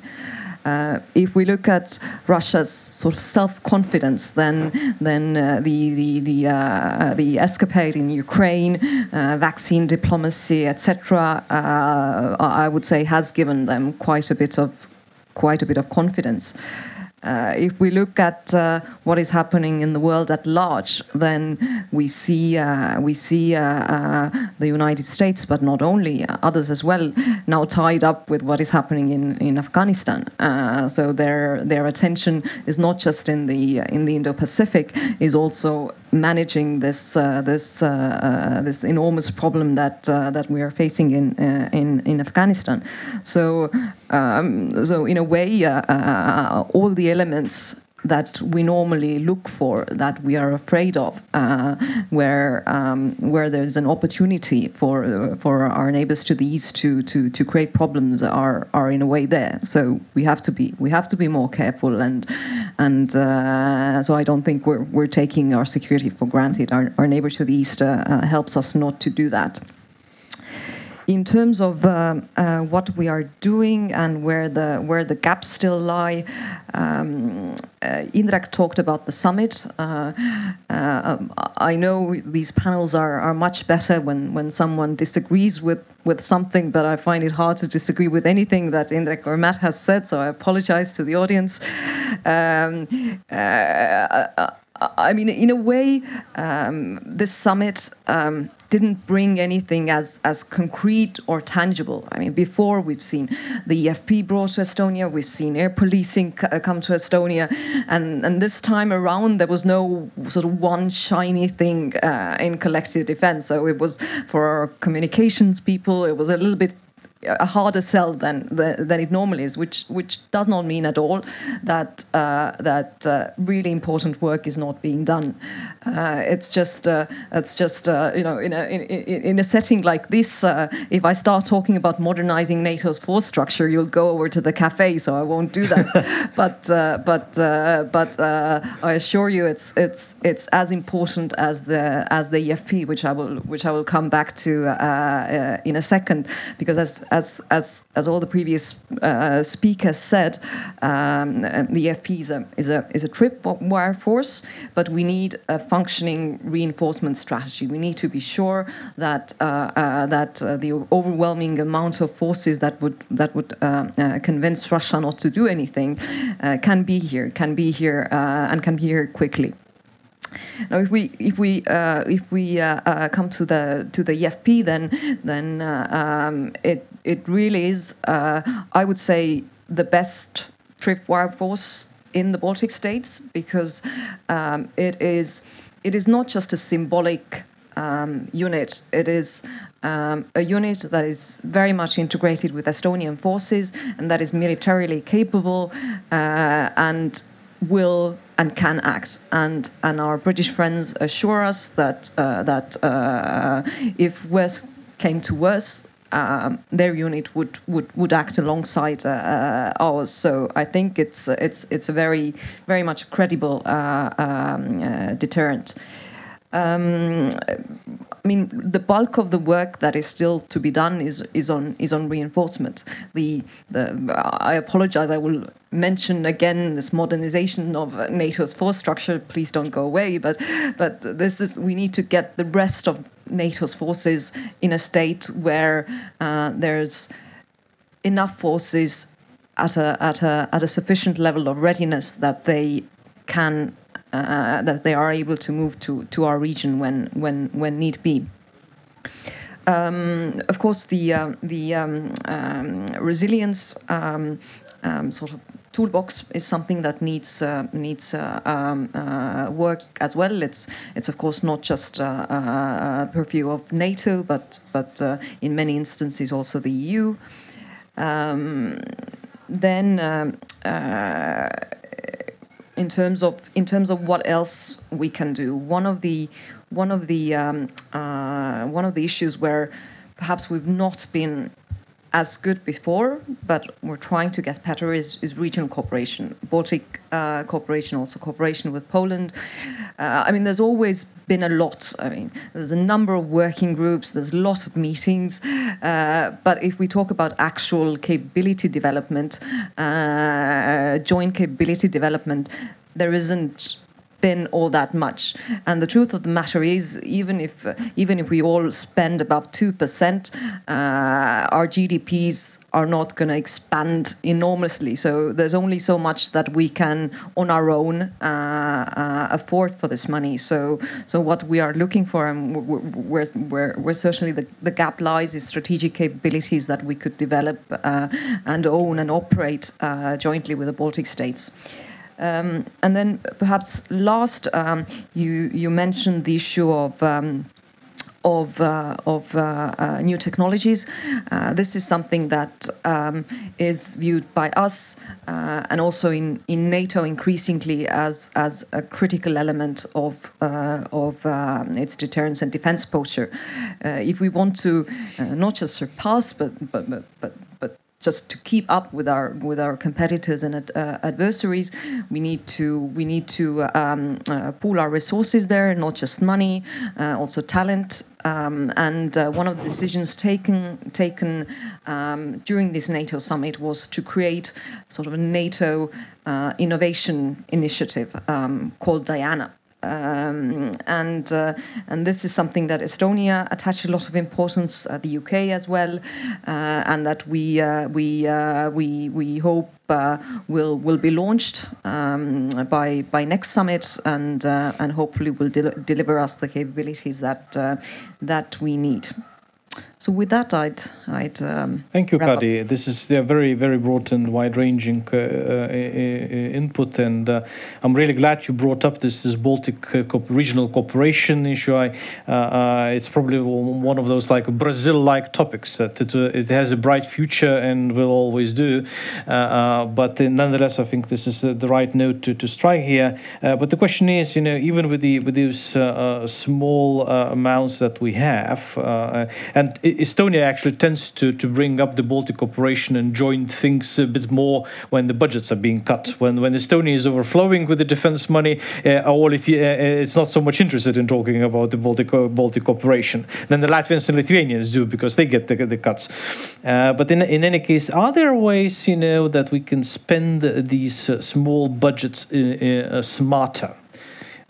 Uh, if we look at Russia's sort of self-confidence, then then uh, the the the, uh, the escapade in Ukraine, uh, vaccine diplomacy, etc., uh, I would say has given them quite a bit of quite a bit of confidence. Uh, if we look at uh, what is happening in the world at large, then we see uh, we see uh, uh, the United States, but not only uh, others as well, now tied up with what is happening in in Afghanistan. so their their attention is not just in the in the Indo-Pacific, is also managing this uh, this uh, uh, this enormous problem that that we are facing in in in Afghanistan. So um, so in a way, all the elements that we normally look for, that we are afraid of, uh, where um, where there's an opportunity for uh, for our neighbors to the east to to to create problems are are in a way there. So we have to be we have to be more careful and and uh, so I don't think we're we're taking our security for granted. Our our neighbor to the east uh, uh, helps us not to do that in terms of uh, uh, what we are doing and where the where the gaps still lie, um, uh, Indrek talked about the summit. Uh, uh, I know these panels are, are much better when, when someone disagrees with, with something, but I find it hard to disagree with anything that Indrek or Matt has said. So I apologize to the audience. Um, uh, I mean, in a way, um, this summit um, didn't bring anything as, as concrete or tangible. I mean, before we've seen the EFP brought to Estonia, we've seen air policing uh, come to Estonia, and, and this time around there was no sort of one shiny thing uh, in collective defense. So it was for our communications people, it was a little bit a harder sell than than it normally is, which which does not mean at all that uh, that uh, really important work is not being done. Uh, it's just uh, it's just uh, you know in a in, in a setting like this, uh, if I start talking about modernizing NATO's force structure, you'll go over to the cafe, so I won't do that. but but but I assure you, it's it's it's as important as the as the EFP, which I will which I will come back to in a second, because as as as as all the previous uh, speakers said, um, the FP is a is a is a tripwire force, but we need a functioning reinforcement strategy. We need to be sure that uh, uh, that uh, the overwhelming amount of forces that would that would uh, convince Russia not to do anything can be here, can be here, and can be here quickly. Now, if we if we uh, if we uh, uh, come to the to the EFP, then then um, it it really is, uh, I would say, the best tripwire force in the Baltic states because um, it is it is not just a symbolic um, unit. It is um, a unit that is very much integrated with Estonian forces and that is militarily capable uh, and will and can act. And and our British friends assure us that uh, that uh, if worse came to worse, um, their unit would, would, would act alongside uh, uh, ours. So I think it's it's it's a very very much credible uh, um, uh, deterrent. Um, I mean, the bulk of the work that is still to be done is is on is on reinforcement. The the I apologize. I will mention again this modernization of NATO's force structure. Please don't go away. But but this is we need to get the rest of NATO's forces in a state where uh, there's enough forces at a at a at a sufficient level of readiness that they can uh, that they are able to move to to our region when when when need be. Um, of course, the uh, the um, um, resilience um, um, sort of toolbox is something that needs uh, needs uh, um, uh, work as well. It's it's of course not just a uh, uh, purview of NATO, but but uh, in many instances also the EU. Um, then. In terms of in terms of what else we can do, one of the one of the um, one of the issues where perhaps we've not been as good before, but we're trying to get better is, is regional cooperation, Baltic uh, cooperation, also cooperation with Poland. Uh, I mean, there's always been a lot. I mean, there's a number of working groups, there's a lot of meetings, uh, but if we talk about actual capability development, uh, joint capability development, there isn't been all that much. And the truth of the matter is, even if uh, even if we all spend above two percent, uh, our GDPs are not going to expand enormously. So there's only so much that we can, on our own, uh, uh afford for this money. So so what we are looking for, and where where where certainly the, the gap lies, is strategic capabilities that we could develop uh, and own and operate uh, jointly with the Baltic states. Um, and then perhaps last, um, you you mentioned the issue of. Um, of, uh, of uh, uh, new technologies. Uh, this is something that um, is viewed by us uh, and also in, in NATO increasingly as, as a critical element of, uh, of um, its deterrence and defense posture. if we want to not just surpass, but, but, but, but just to keep up with our with our competitors and uh, adversaries, we need to we need to um, uh, pool our resources there, not just money, uh, also talent. Um, and uh, one of the decisions taken taken um, during this NATO summit was to create sort of a NATO uh, innovation initiative um, called Diana. Um, and uh, and this is something that Estonia attached a lot of importance, uh, the UK as well, uh, and that we uh, we uh, we we hope uh, will will be launched um, by by next summit, and and hopefully will del- deliver us the capabilities that that we need. So with that, I'd I'd um, Thank you, up. Kadi. This is a very, very broad and wide-ranging uh, uh, input, and uh, I'm really glad you brought up this this Baltic uh, co- regional cooperation issue. I, uh, uh, it's probably one of those like Brazil-like topics that it, uh, it has a bright future and will always do. Uh, uh, but uh, nonetheless, I think this is uh, the right note to, to strike here. Uh, but the question is, you know, even with the with these uh, uh, small uh, amounts that we have, uh, and E- Estonia actually tends to, to bring up the Baltic cooperation and join things a bit more when the budgets are being cut. When when Estonia is overflowing with the defense money, uh, or if uh, it's not so much interested in talking about the Baltic uh, Baltic cooperation, then the Latvians and Lithuanians do because they get the, the cuts. Uh, but in in any case, are there ways you know that we can spend these uh, small budgets uh, uh, smarter?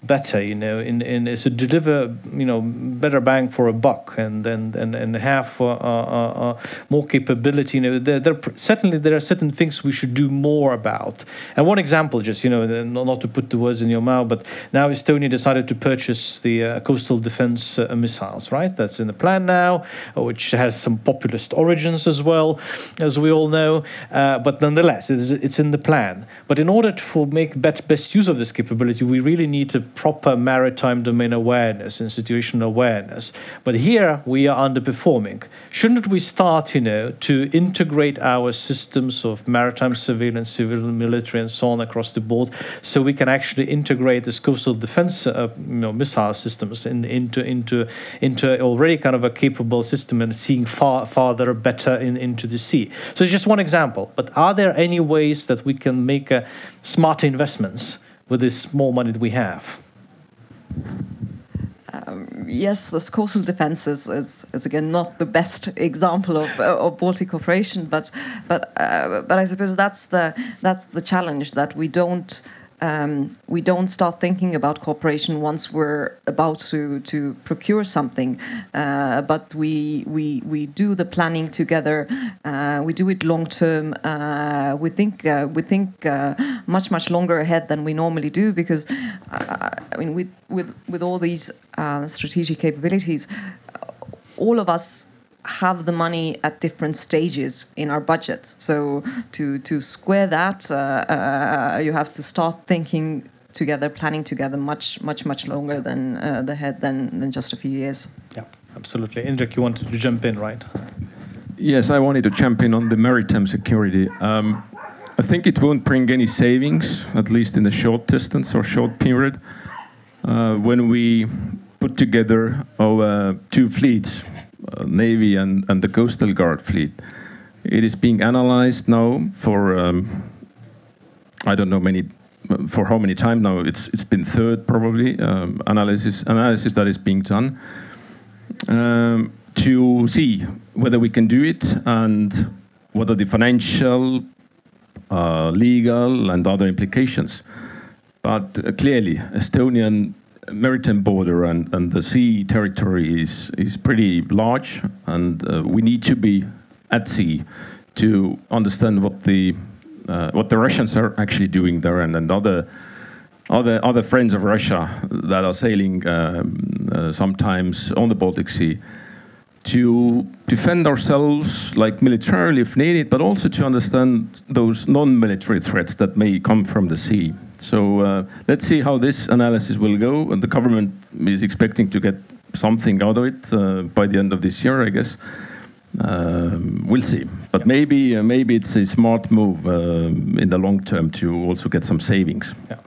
Better, you know, in, in is to deliver, you know, better bang for a buck and and and, and have uh, uh, uh, more capability. You know, there, there certainly there are certain things we should do more about. And one example, just you know, not to put the words in your mouth, but now Estonia decided to purchase the uh, coastal defense uh, missiles. Right, that's in the plan now, which has some populist origins as well, as we all know. Uh, but nonetheless, it's, it's in the plan. But in order to make best use of this capability, we really need a proper maritime domain awareness institutional awareness. But here we are underperforming. Shouldn't we start, you know, to integrate our systems of maritime surveillance, civil, military, and so on across the board, so we can actually integrate this coastal defense, uh, you know, missile systems in, into into into already kind of a capable system and seeing far farther, better in, into the sea. So it's just one example. But are there any ways that we can make uh, smarter investments with this small money that we have? Yes, this coastal defense is, is, is again not the best example of, uh, of Baltic cooperation, but but uh, but I suppose that's the that's the challenge that we don't. Um, we don't start thinking about cooperation once we're about to, to procure something, uh, but we, we, we do the planning together. Uh, we do it long term. Uh, we think uh, we think uh, much much longer ahead than we normally do because, uh, I mean, with with with all these strategic capabilities, all of us have the money at different stages in our budgets. So to to square that, uh, uh, you have to start thinking together, planning together, much much much longer than uh, the head than than just a few years. Yeah, absolutely. Indrek, you wanted to jump in, right? Yes, I wanted to jump in on the maritime security. Um, I think it won't bring any savings, at least in the short distance or short period, uh, when we put together our two fleets, Navy and, and the Coastal Guard fleet. It is being analyzed now for um, I don't know many for how many time now. It's it's been third probably um, analysis analysis that is being done um, to see whether we can do it and what are the financial, uh, legal, and other implications. But uh, clearly, Estonian maritime border and, and the sea territory is, is pretty large, and uh, we need to be at sea to understand what the uh, what the Russians are actually doing there and, and other other other friends of Russia that are sailing um, uh, sometimes on the Baltic Sea to defend ourselves like militarily if needed, but also to understand those non-military threats that may come from the sea. So uh, let's see how this analysis will go. And the government is expecting to get something out of it uh, by the end of this year, I guess. Um, we'll see, but maybe uh, maybe it's a smart move um, in the long term to also get some savings. Yeah.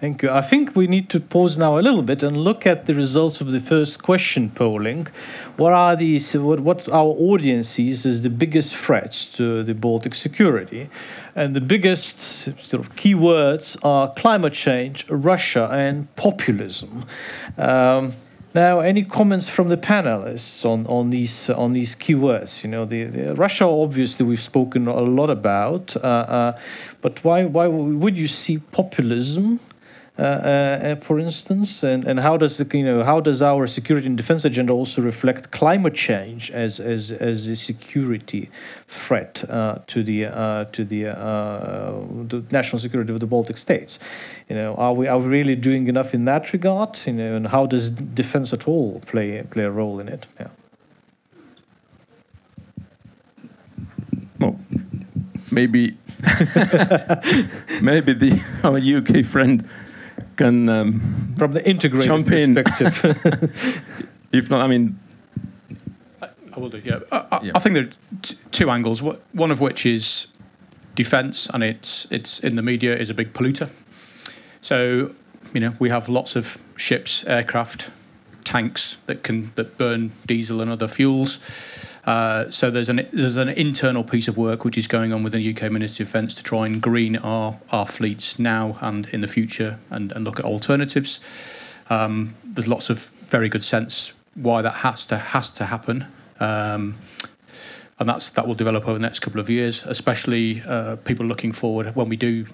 Thank you. I think we need to pause now a little bit and look at the results of the first question polling. What are these? What, what our audience sees as the biggest threats to the Baltic security, and the biggest sort of keywords are climate change, Russia, and populism. Um, now, any comments from the panelists on, on these on these keywords? You know, the, the Russia obviously we've spoken a lot about, uh, uh, but why why would you see populism for instance, and, and how does the you know how does our security and defense agenda also reflect climate change as as as a security threat uh, to the uh, to the, uh, the national security of the Baltic states? You know, are we are we really doing enough in that regard? You know, and how does defense at all play play a role in it? Yeah. Well, maybe maybe the our UK friend can um, From the integrated Jump in. perspective. if not, I mean, I will do. Yeah, I, I, Yeah. I think there are t- two angles. One of which is defence, and it's it's in the media is a big polluter. So you know we have lots of ships, aircraft, tanks that can that burn diesel and other fuels. Uh, so there's an there's an internal piece of work which is going on with the UK Ministry of Defence to try and green our our fleets now and in the future, and, and look at alternatives. Um, there's lots of very good sense why that has to has to happen. Um, and that's that will develop over the next couple of years, especially uh, people looking forward when we do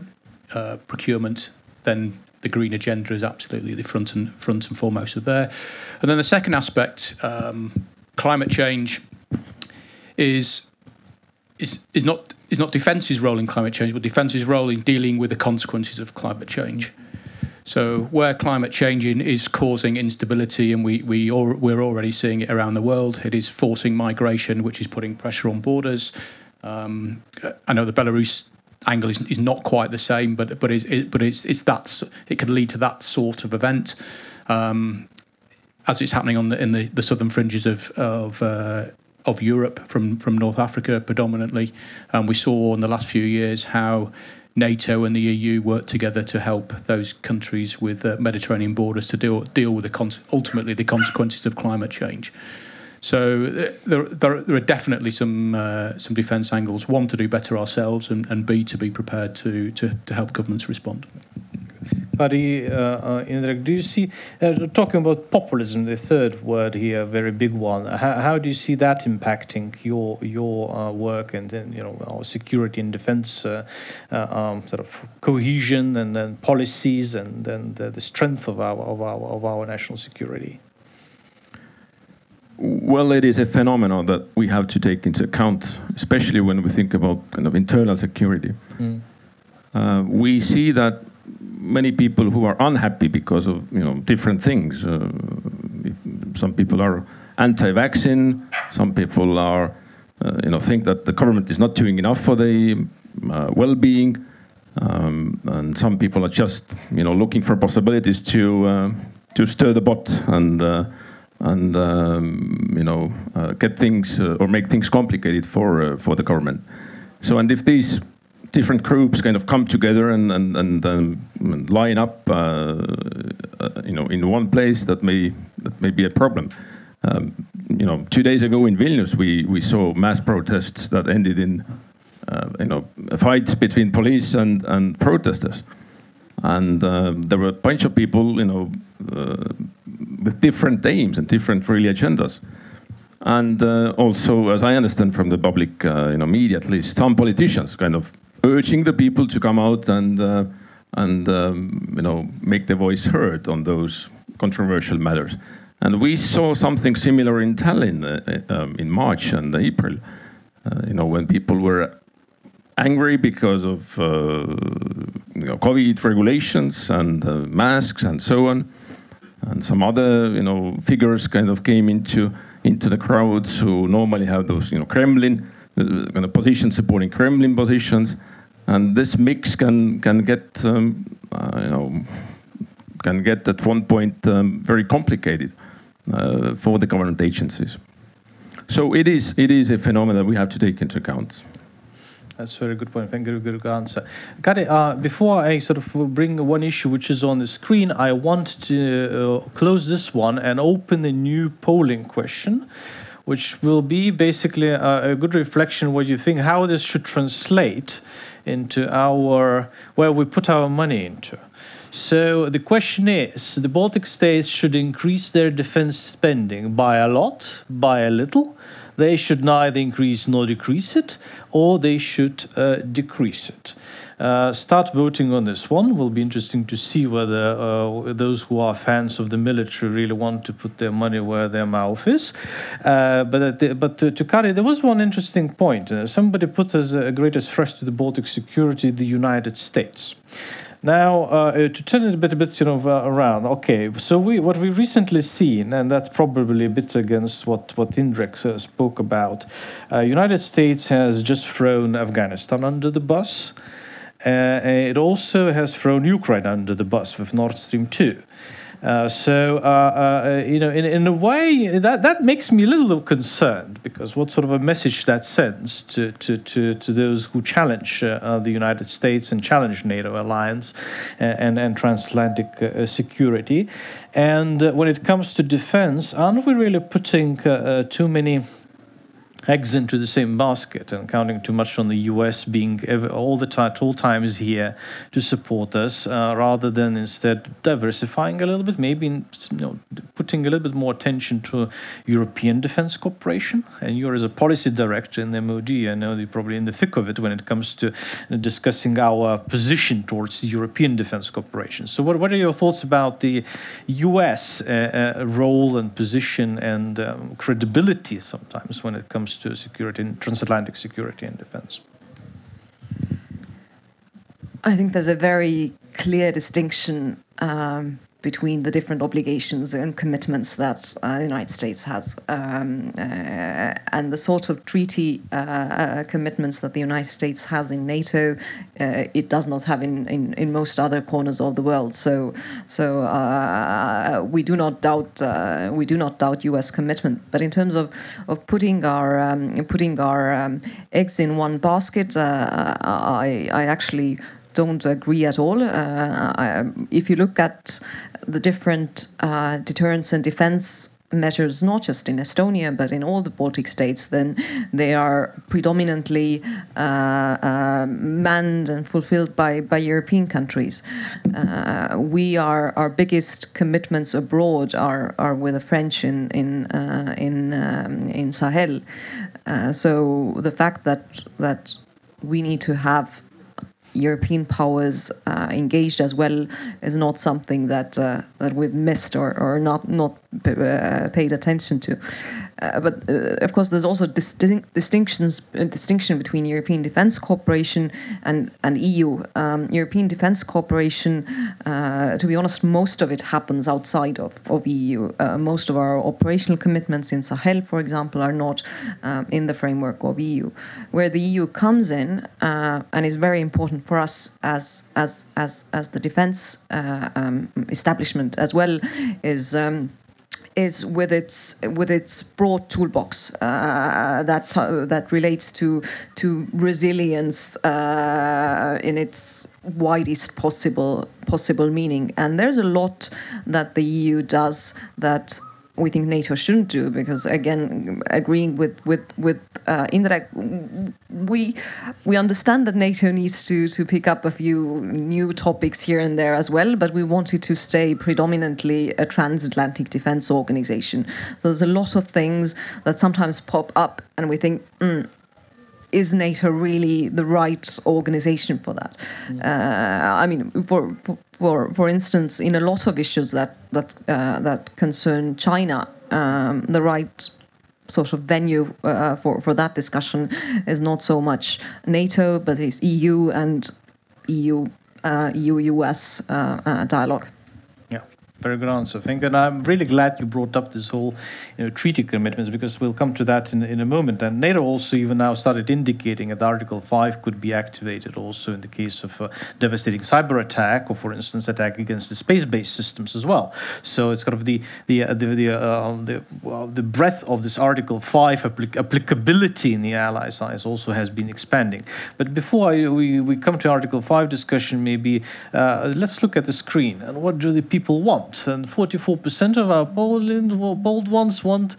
uh, procurement. Then the green agenda is absolutely the front and front and foremost of there. And then the second aspect, um, climate change, is is is not is not defence's role in climate change, but defence's role in dealing with the consequences of climate change. So where climate change is causing instability, and we we al- we're already seeing it around the world, it is forcing migration, which is putting pressure on borders. Um, I know the Belarus angle is, is not quite the same, but but it's, it, but it's it's that it can lead to that sort of event. Um, as it's happening on the in the, the southern fringes of of uh, of Europe from from North Africa predominantly, and we saw in the last few years how NATO and the EU work together to help those countries with uh, Mediterranean borders to deal deal with the con- ultimately the consequences of climate change. So there, there, there are definitely some uh, some defence angles. One to do better ourselves, and, and B to be prepared to, to, to help governments respond. Buddy, uh, uh, Indrek, do you see, uh, talking about populism, the third word here, a very big one, how, how do you see that impacting your your uh, work and then, you know, our security and defense uh, uh, um, sort of cohesion and then policies and then the, the strength of our, of, our, of our national security? Well, it is a phenomenon that we have to take into account, especially when we think about kind of internal security. Uh, we see that many people who are unhappy because of you know different things. Uh, some people are anti-vaccine. Some people are uh, you know think that the government is not doing enough for the uh, well-being, um, and some people are just you know looking for possibilities to uh, to stir the pot and. Uh, and um, you know, uh, get things or make things complicated for for the government. So, and if these different groups kind of come together and and, and um, line up, uh, uh, you know, in one place, that may that may be a problem. Um, you know, two days ago in Vilnius, we we saw mass protests that ended in, uh, you know, fights between police and and protesters, and um, there were a bunch of people, you know. Uh, with different aims and different really agendas. And uh, also, as I understand from the public, uh, you know, media at least, some politicians kind of urging the people to come out and uh, and um, you know make their voice heard on those controversial matters. And we saw something similar in Tallinn uh, um, in March and April. Uh, you know, when people were angry because of uh, you know, COVID regulations and uh, masks and so on and some other you know figures kind of came into into the crowds who normally have those you know Kremlin uh, kind of positions supporting Kremlin positions, and this mix can can get um, uh, you know can get at one point um, very complicated uh, for the government agencies. So it is it is a phenomenon that we have to take into account. That's a very good point. Thank you. Good answer. Kadi, uh, before I sort of bring one issue which is on the screen, I want to uh, close this one and open a new polling question, which will be basically a, a good reflection what you think how this should translate into our where we put our money into. So the question is: the Baltic states should increase their defense spending by a lot, by a little, they should neither increase nor decrease it, or they should uh, decrease it. Uh, start voting on this one. Will be interesting to see whether uh, those who are fans of the military really want to put their money where their mouth is. Uh, but the, but to, to Kadi, there was one interesting point. Uh, somebody put as a greatest threat to the Baltic security the United States. Now, uh, to turn it a bit, a bit, you know, around. Okay, so we what we've recently seen, and that's probably a bit against what what Indrek uh, spoke about. Uh, United States has just thrown Afghanistan under the bus. Uh, it also has thrown Ukraine under the bus with Nord Stream two. Uh, so uh, uh, you know, in, in a way, that, that makes me a little concerned because what sort of a message that sends to to, to, to those who challenge uh, the United States and challenge NATO alliance and and, and transatlantic uh, security, and when it comes to defense, aren't we really putting too many eggs into the same basket and counting too much on the US being all the time, all times here to support us, uh, rather than instead diversifying a little bit, maybe you know, putting a little bit more attention to European defense cooperation. And you're as a policy director in the MOD, I know you're probably in the thick of it when it comes to discussing our position towards the European defense cooperation. So, what, what are your thoughts about the US uh, uh, role and position and um, credibility sometimes when it comes to security, transatlantic security and defense? I think there's a very clear distinction um, between the different obligations and commitments that uh, the United States has, um, uh, and the sort of treaty uh, uh commitments that the United States has in NATO, uh, it does not have in, in, in most other corners of the world. So, so uh, we do not doubt we do not doubt U.S. commitment. But in terms of, of putting our um, putting our um, eggs in one basket, I I actually don't agree at all. Uh, if you look at the different uh, deterrence and defense measures, not just in Estonia but in all the Baltic states, then they are predominantly uh, uh, manned and fulfilled by, by European countries. Uh, we are our biggest commitments abroad are, are with the French in in uh, in um, in Sahel. Uh, so the fact that that we need to have European powers uh, engaged as well is not something that uh, that we've missed or, or not not uh, paid attention to. Uh, but uh, of course, there's also distinctions uh, distinction between European Defence Cooperation and and EU. Um, European Defence Cooperation, to be honest, most of it happens outside of, of EU. most of our operational commitments in Sahel, for example, are not um, in the framework of EU. Where the EU comes in and is very important for us as as as as the defence um, establishment as well is. Um, is with its with its broad toolbox uh, that uh, that relates to to resilience uh, in its widest possible possible meaning. And there's a lot that the EU does that we think NATO shouldn't do because again agreeing with with with uh, Indrek we we understand that NATO needs to to pick up a few new topics here and there as well but we wanted to stay predominantly a transatlantic defense organization. So there's a lot of things that sometimes pop up and we think mm, is NATO really the right organization for that? Mm. Uh, I mean, for, for, for for instance, in a lot of issues that that uh, that concern China, um, the right sort of venue uh, for for that discussion is not so much NATO, but it's EU and EU EU US uh, uh, dialogue. Very good answer. Thank. And I'm really glad you brought up this whole you know, treaty commitments because we'll come to that in, in a moment. And NATO also even now started indicating that Article 5 could be activated also in the case of devastating cyber attack or, for instance, attack against the space-based systems as well. So it's kind of the the uh, the the, uh, the, well, the breadth of this Article 5 applic- applicability in the Allies eyes also has been expanding. But before I, we, we come to Article 5 discussion, maybe uh, let's look at the screen and what do the people want? And 44% of our bold, bold ones want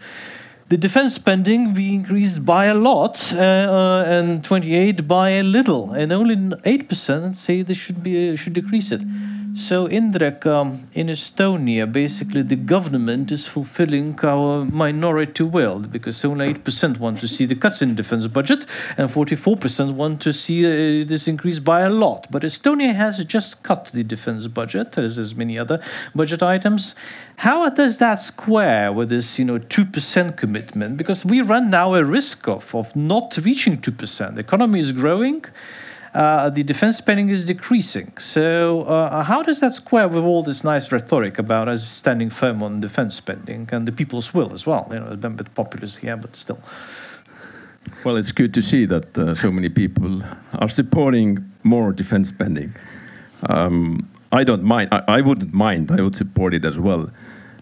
the defense spending be increased by a lot uh, uh, and 28 by a little and only 8% say they should be uh, should decrease it So, Indrek, um, in Estonia, basically the government is fulfilling our minority will because only 8% want to see the cuts in defense budget and 44% want to see uh, this increase by a lot. But Estonia has just cut the defense budget, as as many other budget items. How does that square with this, you know, 2% commitment? Because we run now a risk of, of not reaching 2%. The economy is growing uh, the defense spending is decreasing. So, uh, how does that square with all this nice rhetoric about us standing firm on defense spending and the people's will as well? You know, a bit populist here, but still. Well, it's good to see that uh, so many people are supporting more defense spending. Um, I don't mind. I, I, wouldn't mind. I would support it as well.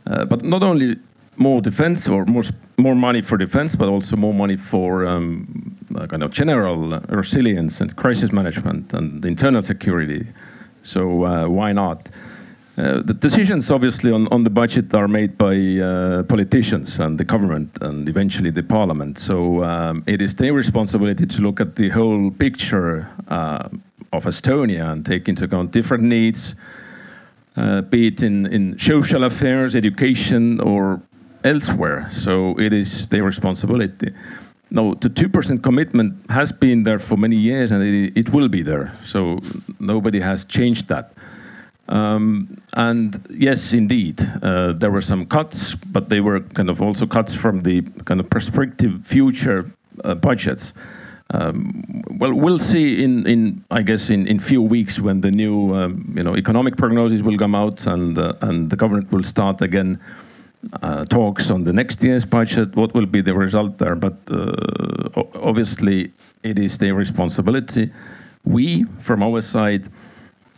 Uh, but not only more defense or more more money for defense, but also more money for um, kind of general resilience and crisis management and internal security. So uh, why not? Uh, the decisions, obviously, on, on the budget are made by uh, politicians and the government and eventually the parliament. So um, it is their responsibility to look at the whole picture uh, of Estonia and take into account different needs, uh, be it in, in social affairs, education, or elsewhere. So it is their responsibility. No, the 2% commitment has been there for many years and it, it will be there. So nobody has changed that. Um, and yes, indeed, uh, there were some cuts, but they were kind of also cuts from the kind of prospective future uh, budgets. Um, well, we'll see in, in I guess in, in few weeks when the new um, you know economic prognosis will come out and uh, and the government will start again uh, talks on the next year's budget, what will be the result there. But uh, obviously, it is their responsibility. We, from our side,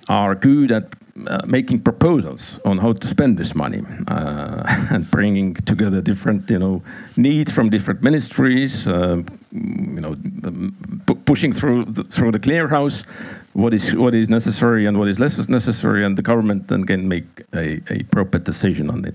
are good at uh, making proposals on how to spend this money uh, and bringing together different, you know, needs from different ministries. Uh, you know, pushing through the, through the clearhouse what is what is necessary and what is less necessary, and the government then can make a, a proper decision on it.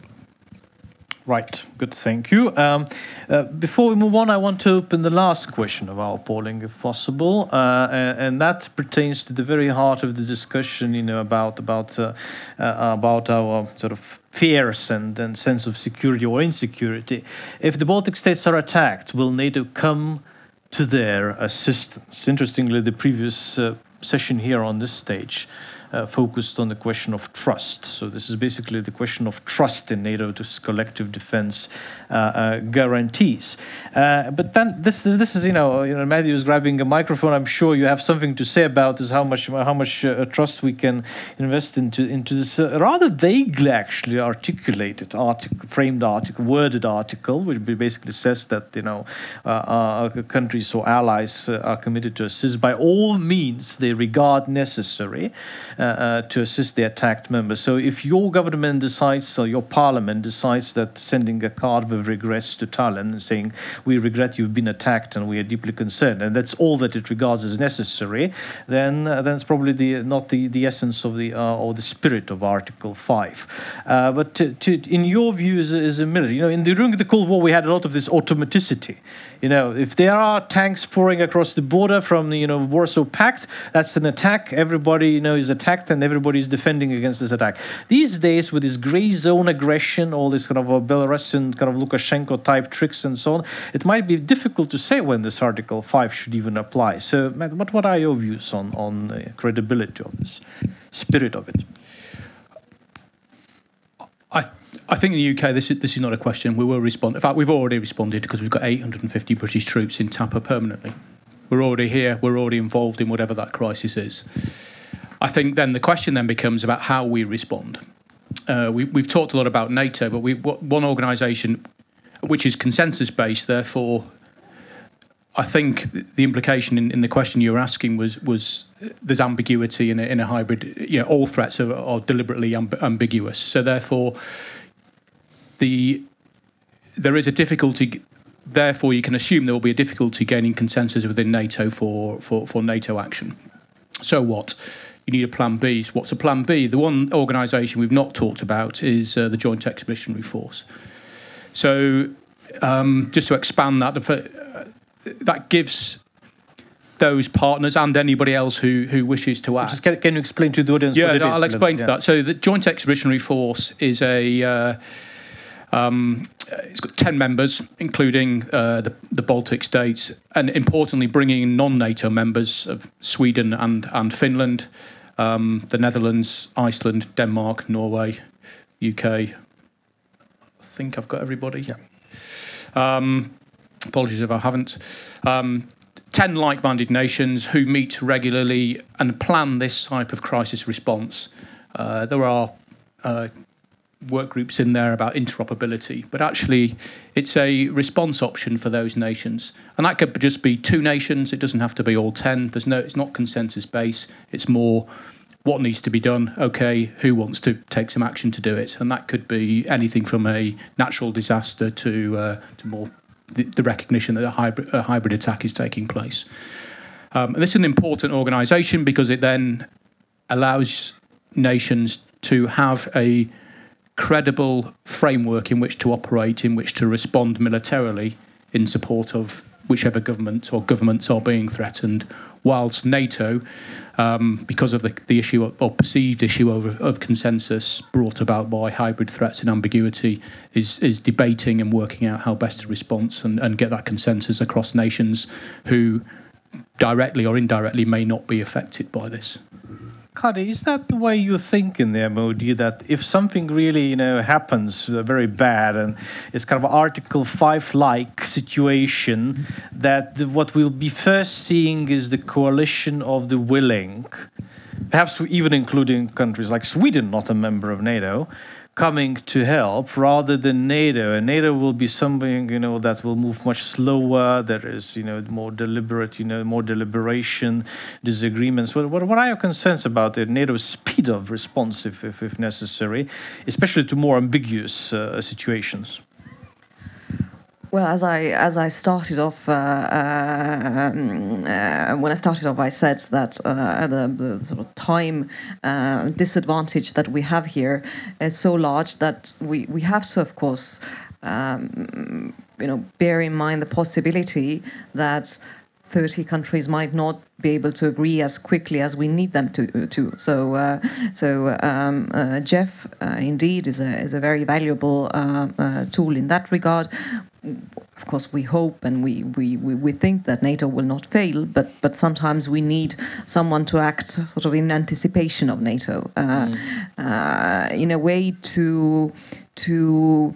Right, good, thank you. Um, uh, before we move on, I want to open the last question of our polling, if possible, uh, and, and, that pertains to the very heart of the discussion, you know, about about uh, uh about our sort of fears and, and sense of security or insecurity. If the Baltic states are attacked, will NATO come to their assistance? Interestingly, the previous uh, session here on this stage uh, focused on the question of trust. So this is basically the question of trust in NATO's collective defense uh, uh, guarantees. Uh, but then this is this is you know you know Matthew is grabbing a microphone. I'm sure you have something to say about this. How much how much uh, trust we can invest into into this rather vaguely actually articulated article, framed article, worded article, which basically says that you know our countries or allies are committed to assist by all means they regard necessary uh, uh, to assist the attacked members. So if your government decides, or your parliament decides that sending a card with regrets to Tallinn and saying, we regret you've been attacked and we are deeply concerned, and that's all that it regards as necessary, then uh, then it's probably the not the, the essence of the uh, or the spirit of Article 5. Uh, but to, to, in your view as, as a military, you know, in the, during the Cold War we had a lot of this automaticity. You know, if there are tanks pouring across the border from the you know Warsaw Pact, that's an attack. Everybody you know is attacked attacked and everybody's defending against this attack. These days, with this gray zone aggression, all this kind of a Belarusian kind of Lukashenko type tricks and so on, it might be difficult to say when this Article 5 should even apply. So, what, what are your views on, on the credibility of this, spirit of it? I, I think in the UK, this is, this is not a question. We will respond. In fact, we've already responded because we've got 850 British troops in Tapa permanently. We're already here. We're already involved in whatever that crisis is. I think then the question then becomes about how we respond. Uh, we, have talked a lot about NATO, but we one organisation which is consensus based. Therefore, I think the implication in, in, the question you were asking was was there's ambiguity in a, in a hybrid. You know, all threats are, are deliberately amb- ambiguous. So therefore, the there is a difficulty. Therefore, you can assume there will be a difficulty gaining consensus within NATO for for, for NATO action. So what? You need a plan B. So what's a plan B? The one organisation we've not talked about is uh, the Joint Expeditionary Force. So, um, just to expand that, uh, that gives those partners and anybody else who who wishes to act. Just can, can you explain to the audience? Yeah? I'll explain to Yeah. that. So the Joint Expeditionary Force is a. Uh, um, it's got ten members, including uh, the, the Baltic states, and importantly, bringing in non-NATO members of Sweden and and Finland, um, the Netherlands, Iceland, Denmark, Norway, UK. I think I've got everybody. Yeah. Um, apologies if I haven't. Um, 10 like minded nations who meet regularly and plan this type of crisis response. Uh, there are uh, work groups in there about interoperability, but actually, it's a response option for those nations. And that could just be two nations, it doesn't have to be all 10. There's no, it's not consensus based, it's more what needs to be done. Okay, who wants to take some action to do it? And that could be anything from a natural disaster to uh, to more the, the recognition that a hybrid, a hybrid attack is taking place. Um, this is an important organisation because it then allows nations to have a credible framework in which to operate, in which to respond militarily in support of whichever government or governments are being threatened, whilst NATO, um, because of the, the issue of, or perceived issue of, of consensus brought about by hybrid threats and ambiguity, is, is debating and working out how best to respond and, and get that consensus across nations who directly or indirectly may not be affected by this. Kadi, is that the way you think in the MOD that if something really, you know, happens uh, very bad and it's kind of Article 5 like situation, that what we'll be first seeing is the coalition of the willing, perhaps even including countries like Sweden, not a member of NATO, coming to help rather than NATO. And NATO will be something, you know, that will move much slower. There is, you know, more deliberate, you know, more deliberation, disagreements. What, what, what are your concerns about the NATO's speed of response, if, if, if necessary, especially to more ambiguous uh, situations? Well, as I as I started off, uh, um, uh, when I started off, I said that uh, the, the sort of time uh, disadvantage that we have here is so large that we, we have to, of course, um, you know, bear in mind the possibility that 30 countries might not be able to agree as quickly as we need them to. to. So, uh, so um, uh, JEF, uh, indeed, is a, is a very valuable uh, uh, tool in that regard. Of course, we hope and we, we, we, we think that NATO will not fail, but, but sometimes we need someone to act sort of in anticipation of NATO, uh, uh, in a way to, to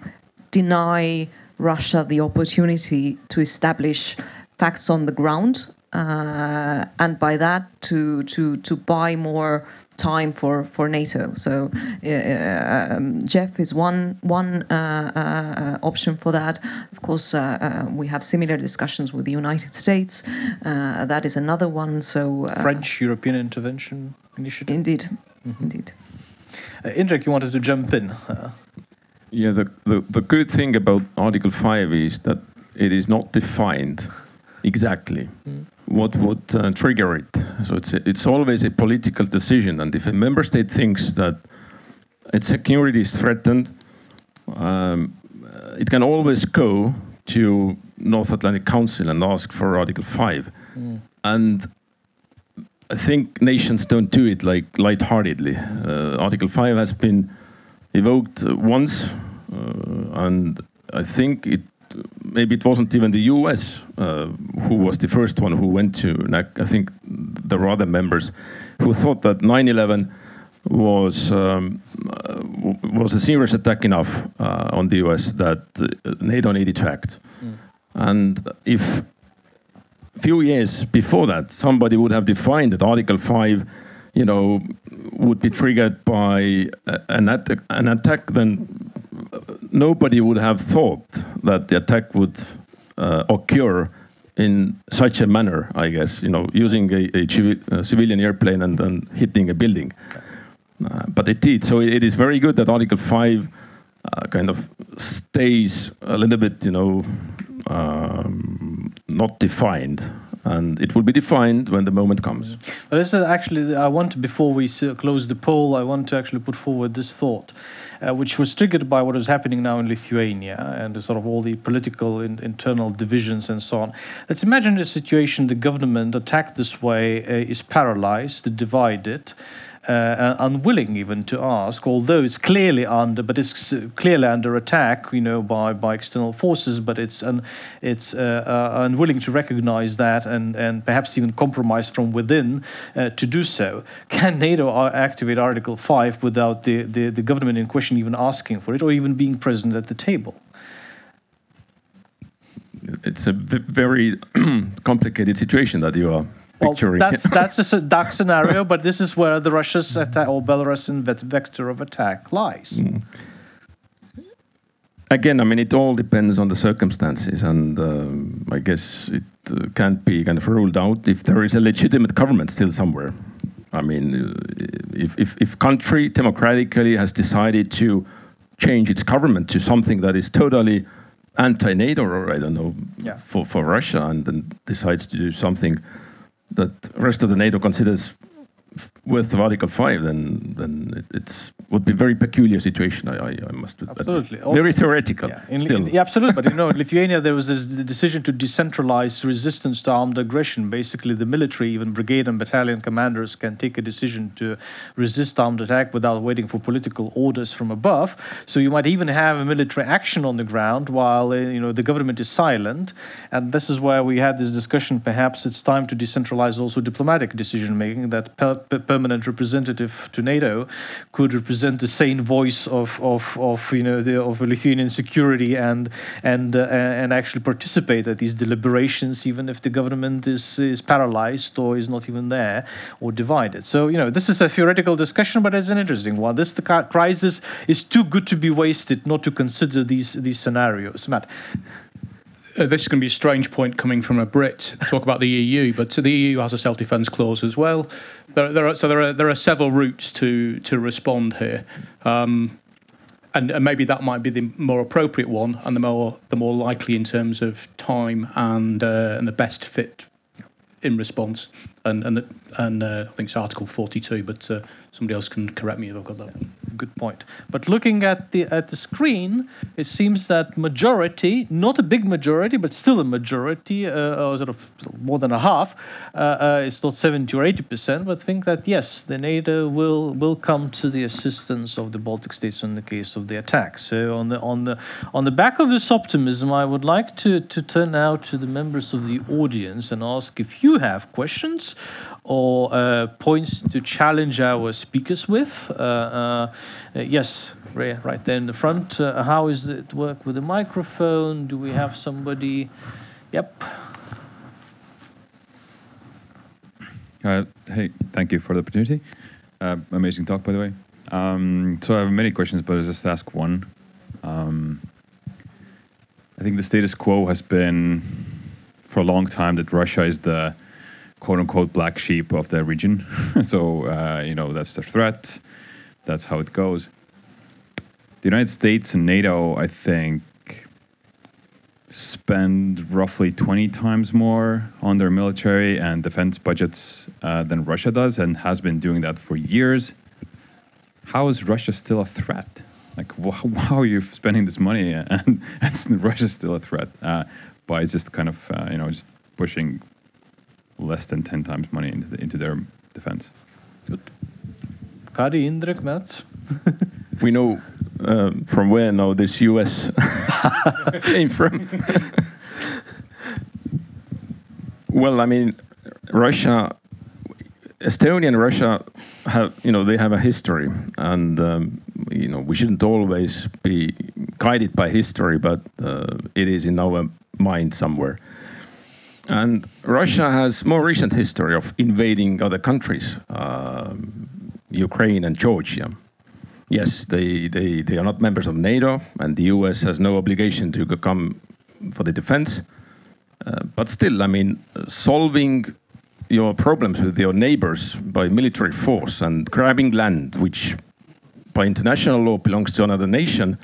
deny Russia the opportunity to establish facts on the ground, uh, and by that to to to buy more time for for NATO. So uh, um, JEF is one one uh, uh, option for that. Of course, uh, uh, we have similar discussions with the United States. Uh, that is another one. So uh, French European Intervention Initiative? indeed, indeed. Uh, Indrek, you wanted to jump in. Uh, Yeah, the, the, the good thing about Article 5 is that it is not defined exactly what would uh, trigger it. So it's, it's always a political decision. And if a member state thinks that its security is threatened, um, uh, it can always go to North Atlantic Council and ask for Article 5. And I think nations don't do it like lightheartedly. Uh, Article 5 has been evoked once, uh, and I think it maybe it wasn't even the U.S. Uh, who was the first one who went to. I think there were other members who thought that 9/11 was um, uh, was a serious attack enough uh, on the U.S. that uh, NATO needed to act. And if a few years before that, somebody would have defined that Article 5, you know, would be triggered by an, attack, an attack, then nobody would have thought that the attack would uh, occur in such a manner, I guess, you know, using a, a civi- a civilian airplane and then hitting a building. Uh, but it did. So it, is very good that Article 5 uh, kind of stays a little bit, you know, um, not defined. and it will be defined when the moment comes. But this is actually, I want to, before we close the poll, I want to actually put forward this thought, uh, which was triggered by what is happening now in Lithuania and sort of all the political in, internal divisions and so on. Let's imagine a situation the government attacked this way uh, is paralyzed, divided. Uh, unwilling even to ask, although it's clearly under, but it's clearly under attack, you know, by, by external forces. But it's it's uh, uh, unwilling to recognize that and and perhaps even compromise from within uh, to do so. Can NATO activate Article Five without the, the the government in question even asking for it or even being present at the table? It's a very complicated situation that you are Well, picturing. that's that's a dark scenario, but this is where the Russia's attack or Belarusian vector of attack lies. Again, I mean, it all depends on the circumstances, and um, I guess it uh, can't be kind of ruled out if there is a legitimate government still somewhere. I mean, uh, if, if, if country democratically has decided to change its government to something that is totally anti-NATO, or I don't know, Yeah. for, for Russia, and then decides to do something that rest of the NATO considers worth of Article Five, then then it it's, would be a very peculiar situation. I, I, I must admit. Absolutely. Very theoretical. Yeah, in, still. in- yeah, absolutely. But you know, in Lithuania, there was this the decision to decentralize resistance to armed aggression. Basically, the military, even brigade and battalion commanders, can take a decision to resist armed attack without waiting for political orders from above. So you might even have a military action on the ground while uh, you know the government is silent. And this is where we had this discussion. Perhaps it's time to decentralize also diplomatic decision making. That per- permanent representative to NATO could represent the sane voice of, of, of you know the, of Lithuanian security and and uh, and actually participate at these deliberations, even if the government is is paralyzed or is not even there or divided. So you know this is a theoretical discussion, but it's an interesting one. This the crisis is too good to be wasted not to consider these these scenarios. Matt. Uh, this is going to be a strange point coming from a Brit to talk about the EU, but the EU has a self-defence clause as well. There, there are, so there are there are several routes to to respond here, um, and, and maybe that might be the more appropriate one and the more the more likely in terms of time and uh, and the best fit in response. And and the, and uh, I think it's Article 42, but uh, somebody else can correct me if I've got that. Good point. But looking at the at the screen, it seems that majority, not a big majority, but still a majority, uh, or sort of more than a half, uh, uh, it's not seventy or eighty percent, but think that yes, the NATO will will come to the assistance of the Baltic states in the case of the attack. So on the on the on the back of this optimism, I would like to to turn now to the members of the audience and ask if you have questions or uh, points to challenge our speakers with. Uh, uh, uh, yes, right there in the front. How is it work with the microphone? Do we have somebody? Yep. Hey, thank you for the opportunity. Amazing talk, by the way. Um, so I have many questions, but I'll just ask one. Um, I think the status quo has been for a long time that Russia is the quote unquote black sheep of the region. so, uh, you know, that's the threat. That's how it goes. The United States and NATO, I think, spend roughly 20 times more on their military and defense budgets uh, than Russia does and has been doing that for years. How is Russia still a threat? Like, wh- how are you spending this money and, and Russia's still a threat uh, by just kind of, uh, you know, just pushing less than 10 times money into, the, into their defense? Good. Kadi, Indrek, Matt. we know uh, from where now this US came from. well, I mean, Russia, Estonia and Russia have, you know, they have a history, and um, you know, we shouldn't always be guided by history, but uh, it is in our mind somewhere. And Russia has more recent history of invading other countries, um, Ukraine and Georgia. Yes, they, they, they are not members of NATO, and the US has no obligation to come for the defense. Uh, but still, I mean, solving your problems with your neighbors by military force and grabbing land, which by international law belongs to another nation,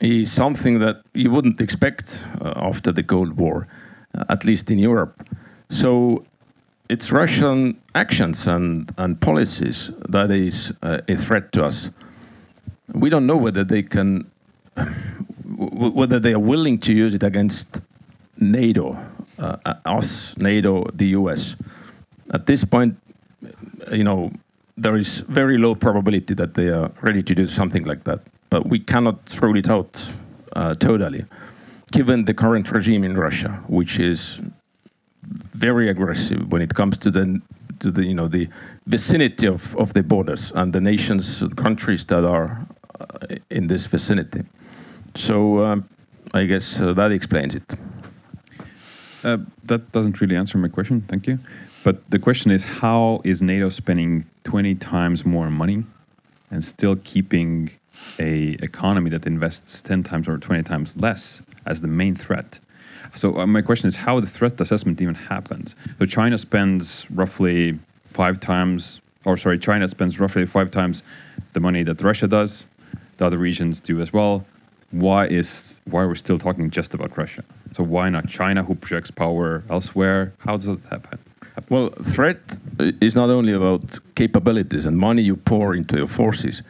is something that you wouldn't expect uh, after the Cold War, at least in Europe. So it's Russian actions and, and policies that is uh, a threat to us. We don't know whether they can, whether they are willing to use it against NATO, uh, us, NATO, the US. At this point, you know, there is very low probability that they are ready to do something like that. But we cannot throw it out uh, totally, given the current regime in Russia, which is very aggressive when it comes to the to the you know the vicinity of, of the borders and the nations countries that are uh, in this vicinity. So um, I guess uh, that explains it. Uh, that doesn't really answer my question. Thank you. But the question is, how is NATO spending 20 times more money and still keeping a economy that invests 10 times or 20 times less as the main threat? So uh, my question is, how the threat assessment even happens? So China spends roughly five times, or sorry, China spends roughly five times the money that Russia does. The other regions do as well. Why is why are we still talking just about Russia? So why not China, who projects power elsewhere? How does that happen? Well, threat is not only about capabilities and money you pour into your forces.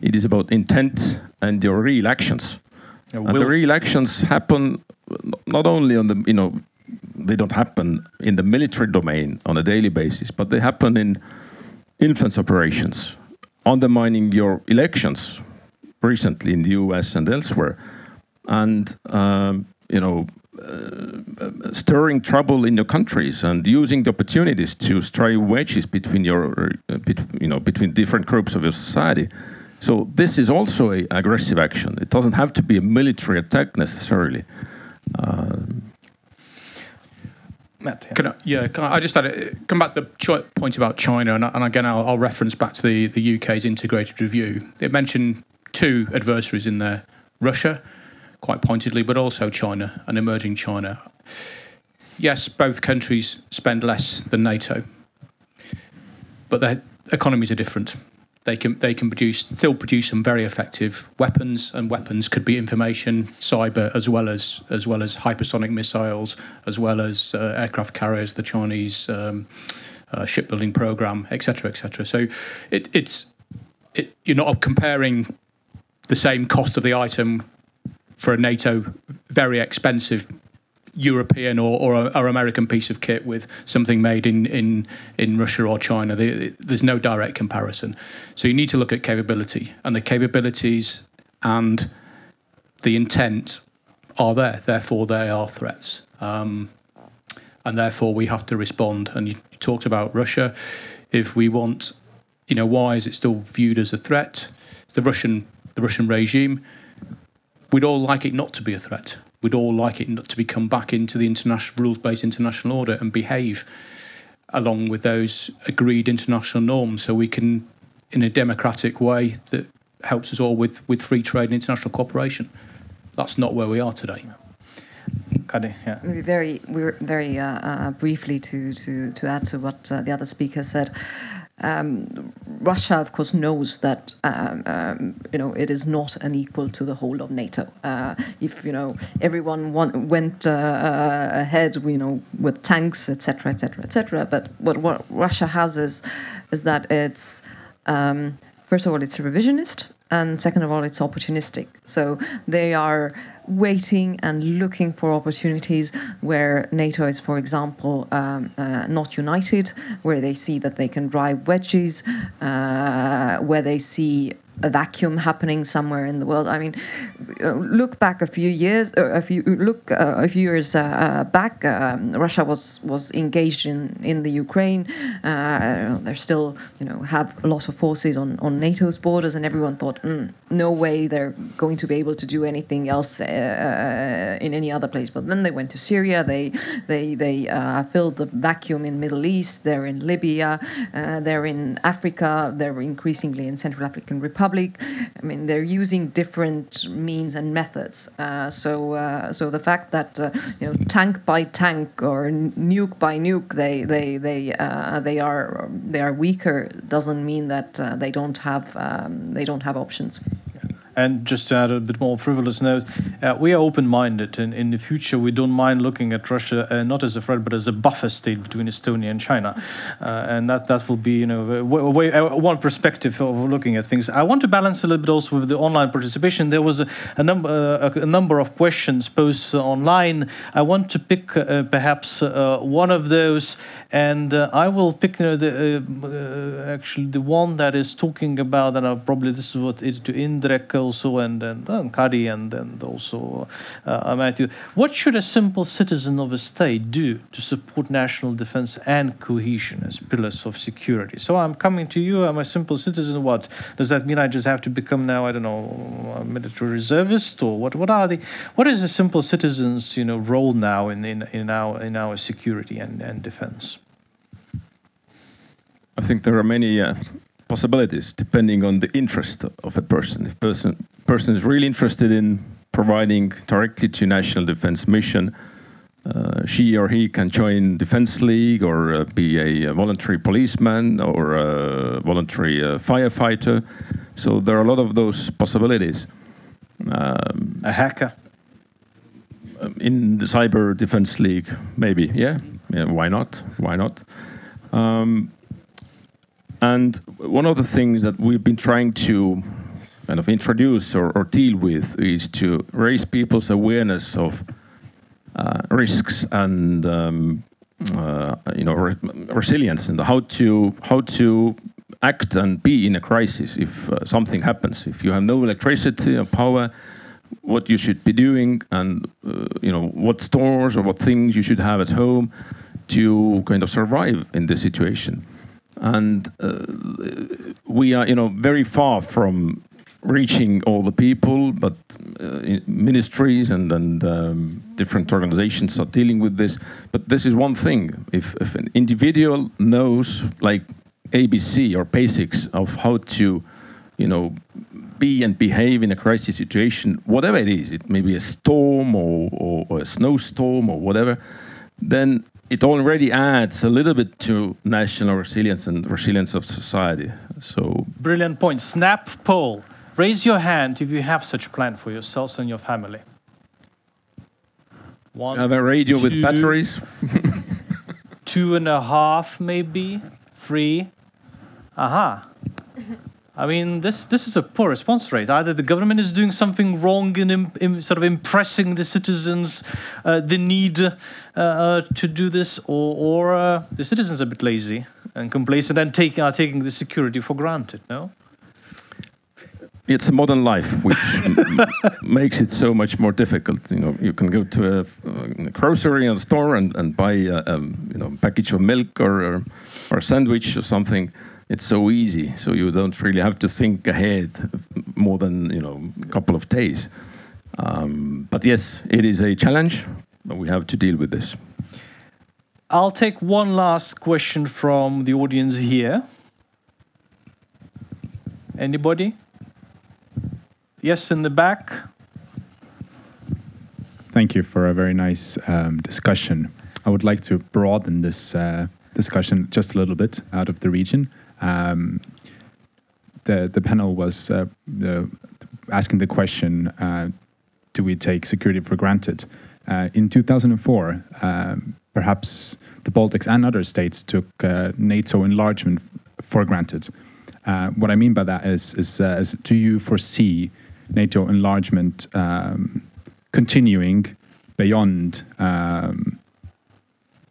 It is about intent and your real actions. Yeah, and the real actions happen not only on the you know they don't happen in the military domain on a daily basis, but they happen in influence operations, undermining your elections recently in the U.S. and elsewhere, and um, you know uh, stirring trouble in your countries and using the opportunities to strike wedges between your uh, bet, you know between different groups of your society. So this is also a aggressive action. It doesn't have to be a military attack necessarily. Um, Matt, yeah. Can I, yeah, can I, I just had a, come back to the chi- point about China, and, and again, I'll, I'll reference back to the, the UK's integrated review. It mentioned two adversaries in there Russia, quite pointedly, but also China and emerging China. Yes, both countries spend less than NATO, but their economies are different. They can they can produce still produce some very effective weapons, and weapons could be information, cyber, as well as as well as hypersonic missiles, as well as uh, aircraft carriers, the Chinese um, uh, shipbuilding program, etc., etc. So it, it's it, you're not comparing the same cost of the item for a NATO very expensive European or, or, or American piece of kit with something made in, in, in Russia or China. There's no direct comparison. So you need to look at capability, and the capabilities and the intent are there. Therefore, they are threats. Um, and therefore, we have to respond. And you talked about Russia. If we want, you know, why is it still viewed as a threat? The Russian, the Russian regime. We'd all like it not to be a threat we'd all like it to become back into the international rules-based international order and behave along with those agreed international norms, so we can, in a democratic way that helps us all with with free trade and international cooperation. That's not where we are today. Yeah. Very, very uh, uh, briefly to, to, to add to what uh, the other speaker said. Um, Russia, of course, knows that um, um, you know it is not an equal to the whole of NATO. Uh, if you know everyone want, went uh, uh, ahead, you know, with tanks, etc., etc., etc. But what, what Russia has is is that it's um, first of all it's revisionist, and second of all it's opportunistic. So they are waiting and looking for opportunities where NATO is, for example, um, uh, not united, where they see that they can drive wedges, uh, where they see a vacuum happening somewhere in the world. I mean, look back a few years, uh, a few look uh, a few years uh, uh, back. Um, Russia was was engaged in in the Ukraine. Uh, they still, you know, have a lot of forces on on NATO's borders, and everyone thought, mm, no way they're going to be able to do anything else uh, in any other place. But then they went to Syria. They they they uh, filled the vacuum in Middle East. They're in Libya. Uh, they're in Africa. They're increasingly in Central African Republic. I mean, they're using different means and methods. Uh, so uh, so the fact that uh, you know tank by tank or nuke by nuke they they they uh, they are they are weaker doesn't mean that uh, they don't have um, they don't have options. And just to add a bit more frivolous note, uh, we are open-minded, and in the future we don't mind looking at Russia uh, not as a threat but as a buffer state between Estonia and China, uh, and that that will be you know way, one perspective of looking at things. I want to balance a little bit also with the online participation. There was a, a number uh, a, a number of questions posed online. I want to pick uh, perhaps uh, one of those, and I will pick you know, the actually the one that is talking about, and I'll probably this is what it to Indrek also, and and uh, Kadi, and and also uh, Matthew. What should a simple citizen of a state do to support national defense and cohesion as pillars of security? So I'm coming to you. I'm a simple citizen. What does that mean? I just have to become now? I don't know, a military reservist, or what? What are the? What is a simple citizen's you know role now in in, in our in our security and, and defense? I think there are many uh, possibilities depending on the interest of a person. If person person is really interested in providing directly to national defense mission, uh, she or he can join Defense League or uh, be a, uh, voluntary policeman or a voluntary uh, firefighter. So there are a lot of those possibilities. Um, A hacker. in the cyber defense league maybe yeah yeah why not why not um, and one of the things that we've been trying to kind of introduce or, or deal with is to raise people's awareness of uh, risks and um, uh, you know re- resilience and how to how to act and be in a crisis if uh, something happens. If you have no electricity or power what you should be doing and uh, you know what stores or what things you should have at home to kind of survive in this situation and uh, we are you know very far from reaching all the people but uh, ministries and and um, different organizations are dealing with this. But this is one thing. If if an individual knows like abc or basics of how to you know be and behave in a crisis situation, whatever it is, it may be a storm or, or, or a snowstorm or whatever, then it already adds a little bit to national resilience and resilience of society. So Brilliant point. Snap poll. Raise your hand if you have such plan for yourselves and your family. One, have a radio with batteries. two and a half, maybe three. Aha. I mean, this this is a poor response rate. Either the government is doing something wrong in, im- sort of impressing the citizens, uh, the need uh, uh, to do this, or, or uh, the citizens are a bit lazy and complacent and taking are taking the security for granted. No. It's a modern life, which makes it so much more difficult. You know, you can go to a, a grocery and store and, and buy a, um, you know package of milk or, or or a sandwich or something. It's so easy, so you don't really have to think ahead more than you know a couple of days. Um, but yes, it is a challenge, but we have to deal with this. I'll take one last question from the audience here. Anybody? Yes, in the back. Thank you for a very nice um, discussion. I would like to broaden this uh, discussion just a little bit out of the region. Um, the the panel was uh, uh, asking the question: uh, Do we take security for granted? Uh, in 2004, um, perhaps the Baltics and other states took uh, NATO enlargement for granted. What I mean by that is, is, is do you foresee NATO enlargement um, continuing beyond um,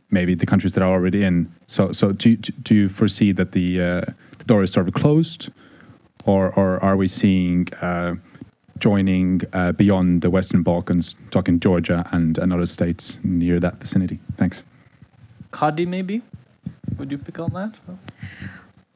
maybe the countries that are already in? So, so do, you- do you foresee that the, uh, the door is sort of closed, or, or are we seeing uh, joining uh, beyond the Western Balkans, talking Georgia and, and other states near that vicinity? Thanks. Kadi, maybe? Would you pick on that?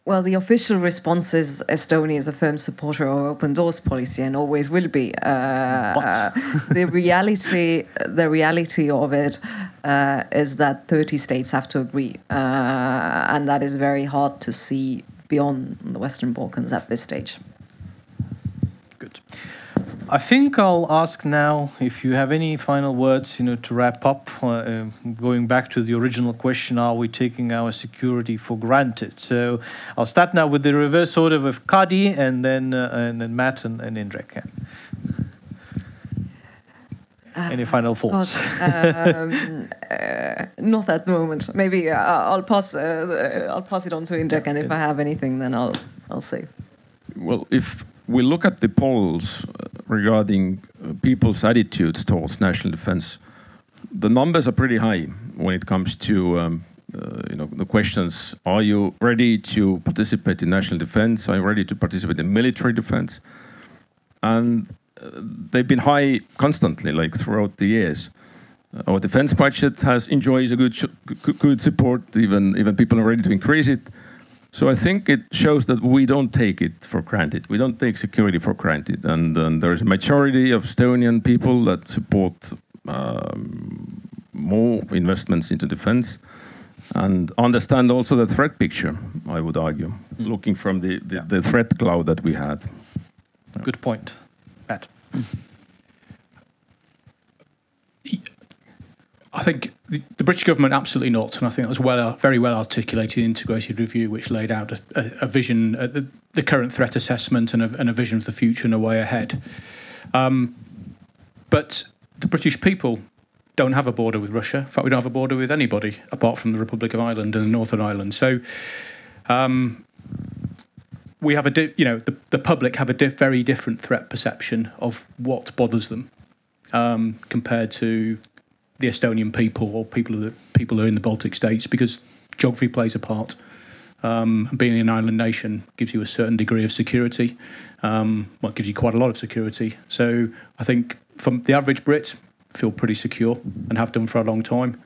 Well, the official response is Estonia is a firm supporter of open doors policy and always will be. Uh, the reality, the reality of it uh, is that 30 states have to agree, uh, and that is very hard to see beyond the Western Balkans at this stage. Good. I think I'll ask now if you have any final words, you know, to wrap up. Uh, uh, going back to the original question, are we taking our security for granted? So I'll start now with the reverse order with Kadi, and then uh, and then Matt and, and Indrek. Yeah. Any final thoughts? um, uh, not at the moment. Maybe uh, I'll pass. Uh, I'll pass it on to Indrek, and if I have anything, then I'll I'll say. Well, if we look at the polls uh, regarding uh, people's attitudes towards national defense, the numbers are pretty high when it comes to um, uh, you know the questions: Are you ready to participate in national defense? Are you ready to participate in military defense? And uh, they've been high constantly, like throughout the years. Our defense budget has enjoys a good good support. Even even people are ready to increase it. So I think it shows that we don't take it for granted. We don't take security for granted, and, and there's a majority of Estonian people that support um, more investments into defense and understand also the threat picture. I would argue, mm. looking from the, the, yeah. the, threat cloud that we had. Good point, Matt. I think the, the, British government absolutely not, and I think that was well, very well articulated integrated review, which laid out a, a, a vision, a, the, the, current threat assessment, and, and a, vision of the future and a way ahead. Um, but the British people don't have a border with Russia. In fact, we don't have a border with anybody apart from the Republic of Ireland and Northern Ireland. So. Um, we have a, di- you know, the, the public have a di- very different threat perception of what bothers them um, compared to the Estonian people or people who, people who are in the Baltic states because geography plays a part. Um, being an island nation gives you a certain degree of security. Um, well, it gives you quite a lot of security. So I think from the average Brit, feel pretty secure and have done for a long time.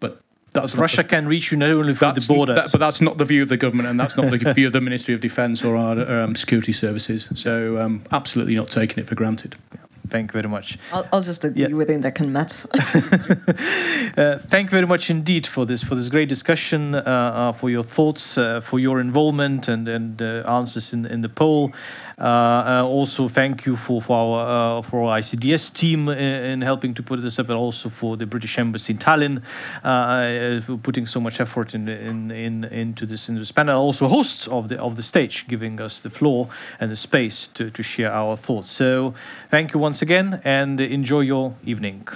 But that's Russia the, can reach you not only through the border, that, but that's not the view of the government, and that's not the view of the Ministry of Defence or our um, security services. So um, absolutely not taking it for granted. Yeah. Thank you very much. I'll, I'll just agree yeah. with Indrek and Matt. uh, thank you very much indeed for this for this great discussion, uh, uh, for your thoughts, uh, for your involvement and and uh, answers in in the poll. Uh, uh, also, thank you for for our uh, for our ICDS team in, in, helping to put this up, but also for the British Embassy in Tallinn for putting so much effort in, in in into this in this panel. Also, hosts of the of the stage, giving us the floor and the space to to share our thoughts. So, thank you once again, and enjoy your evening.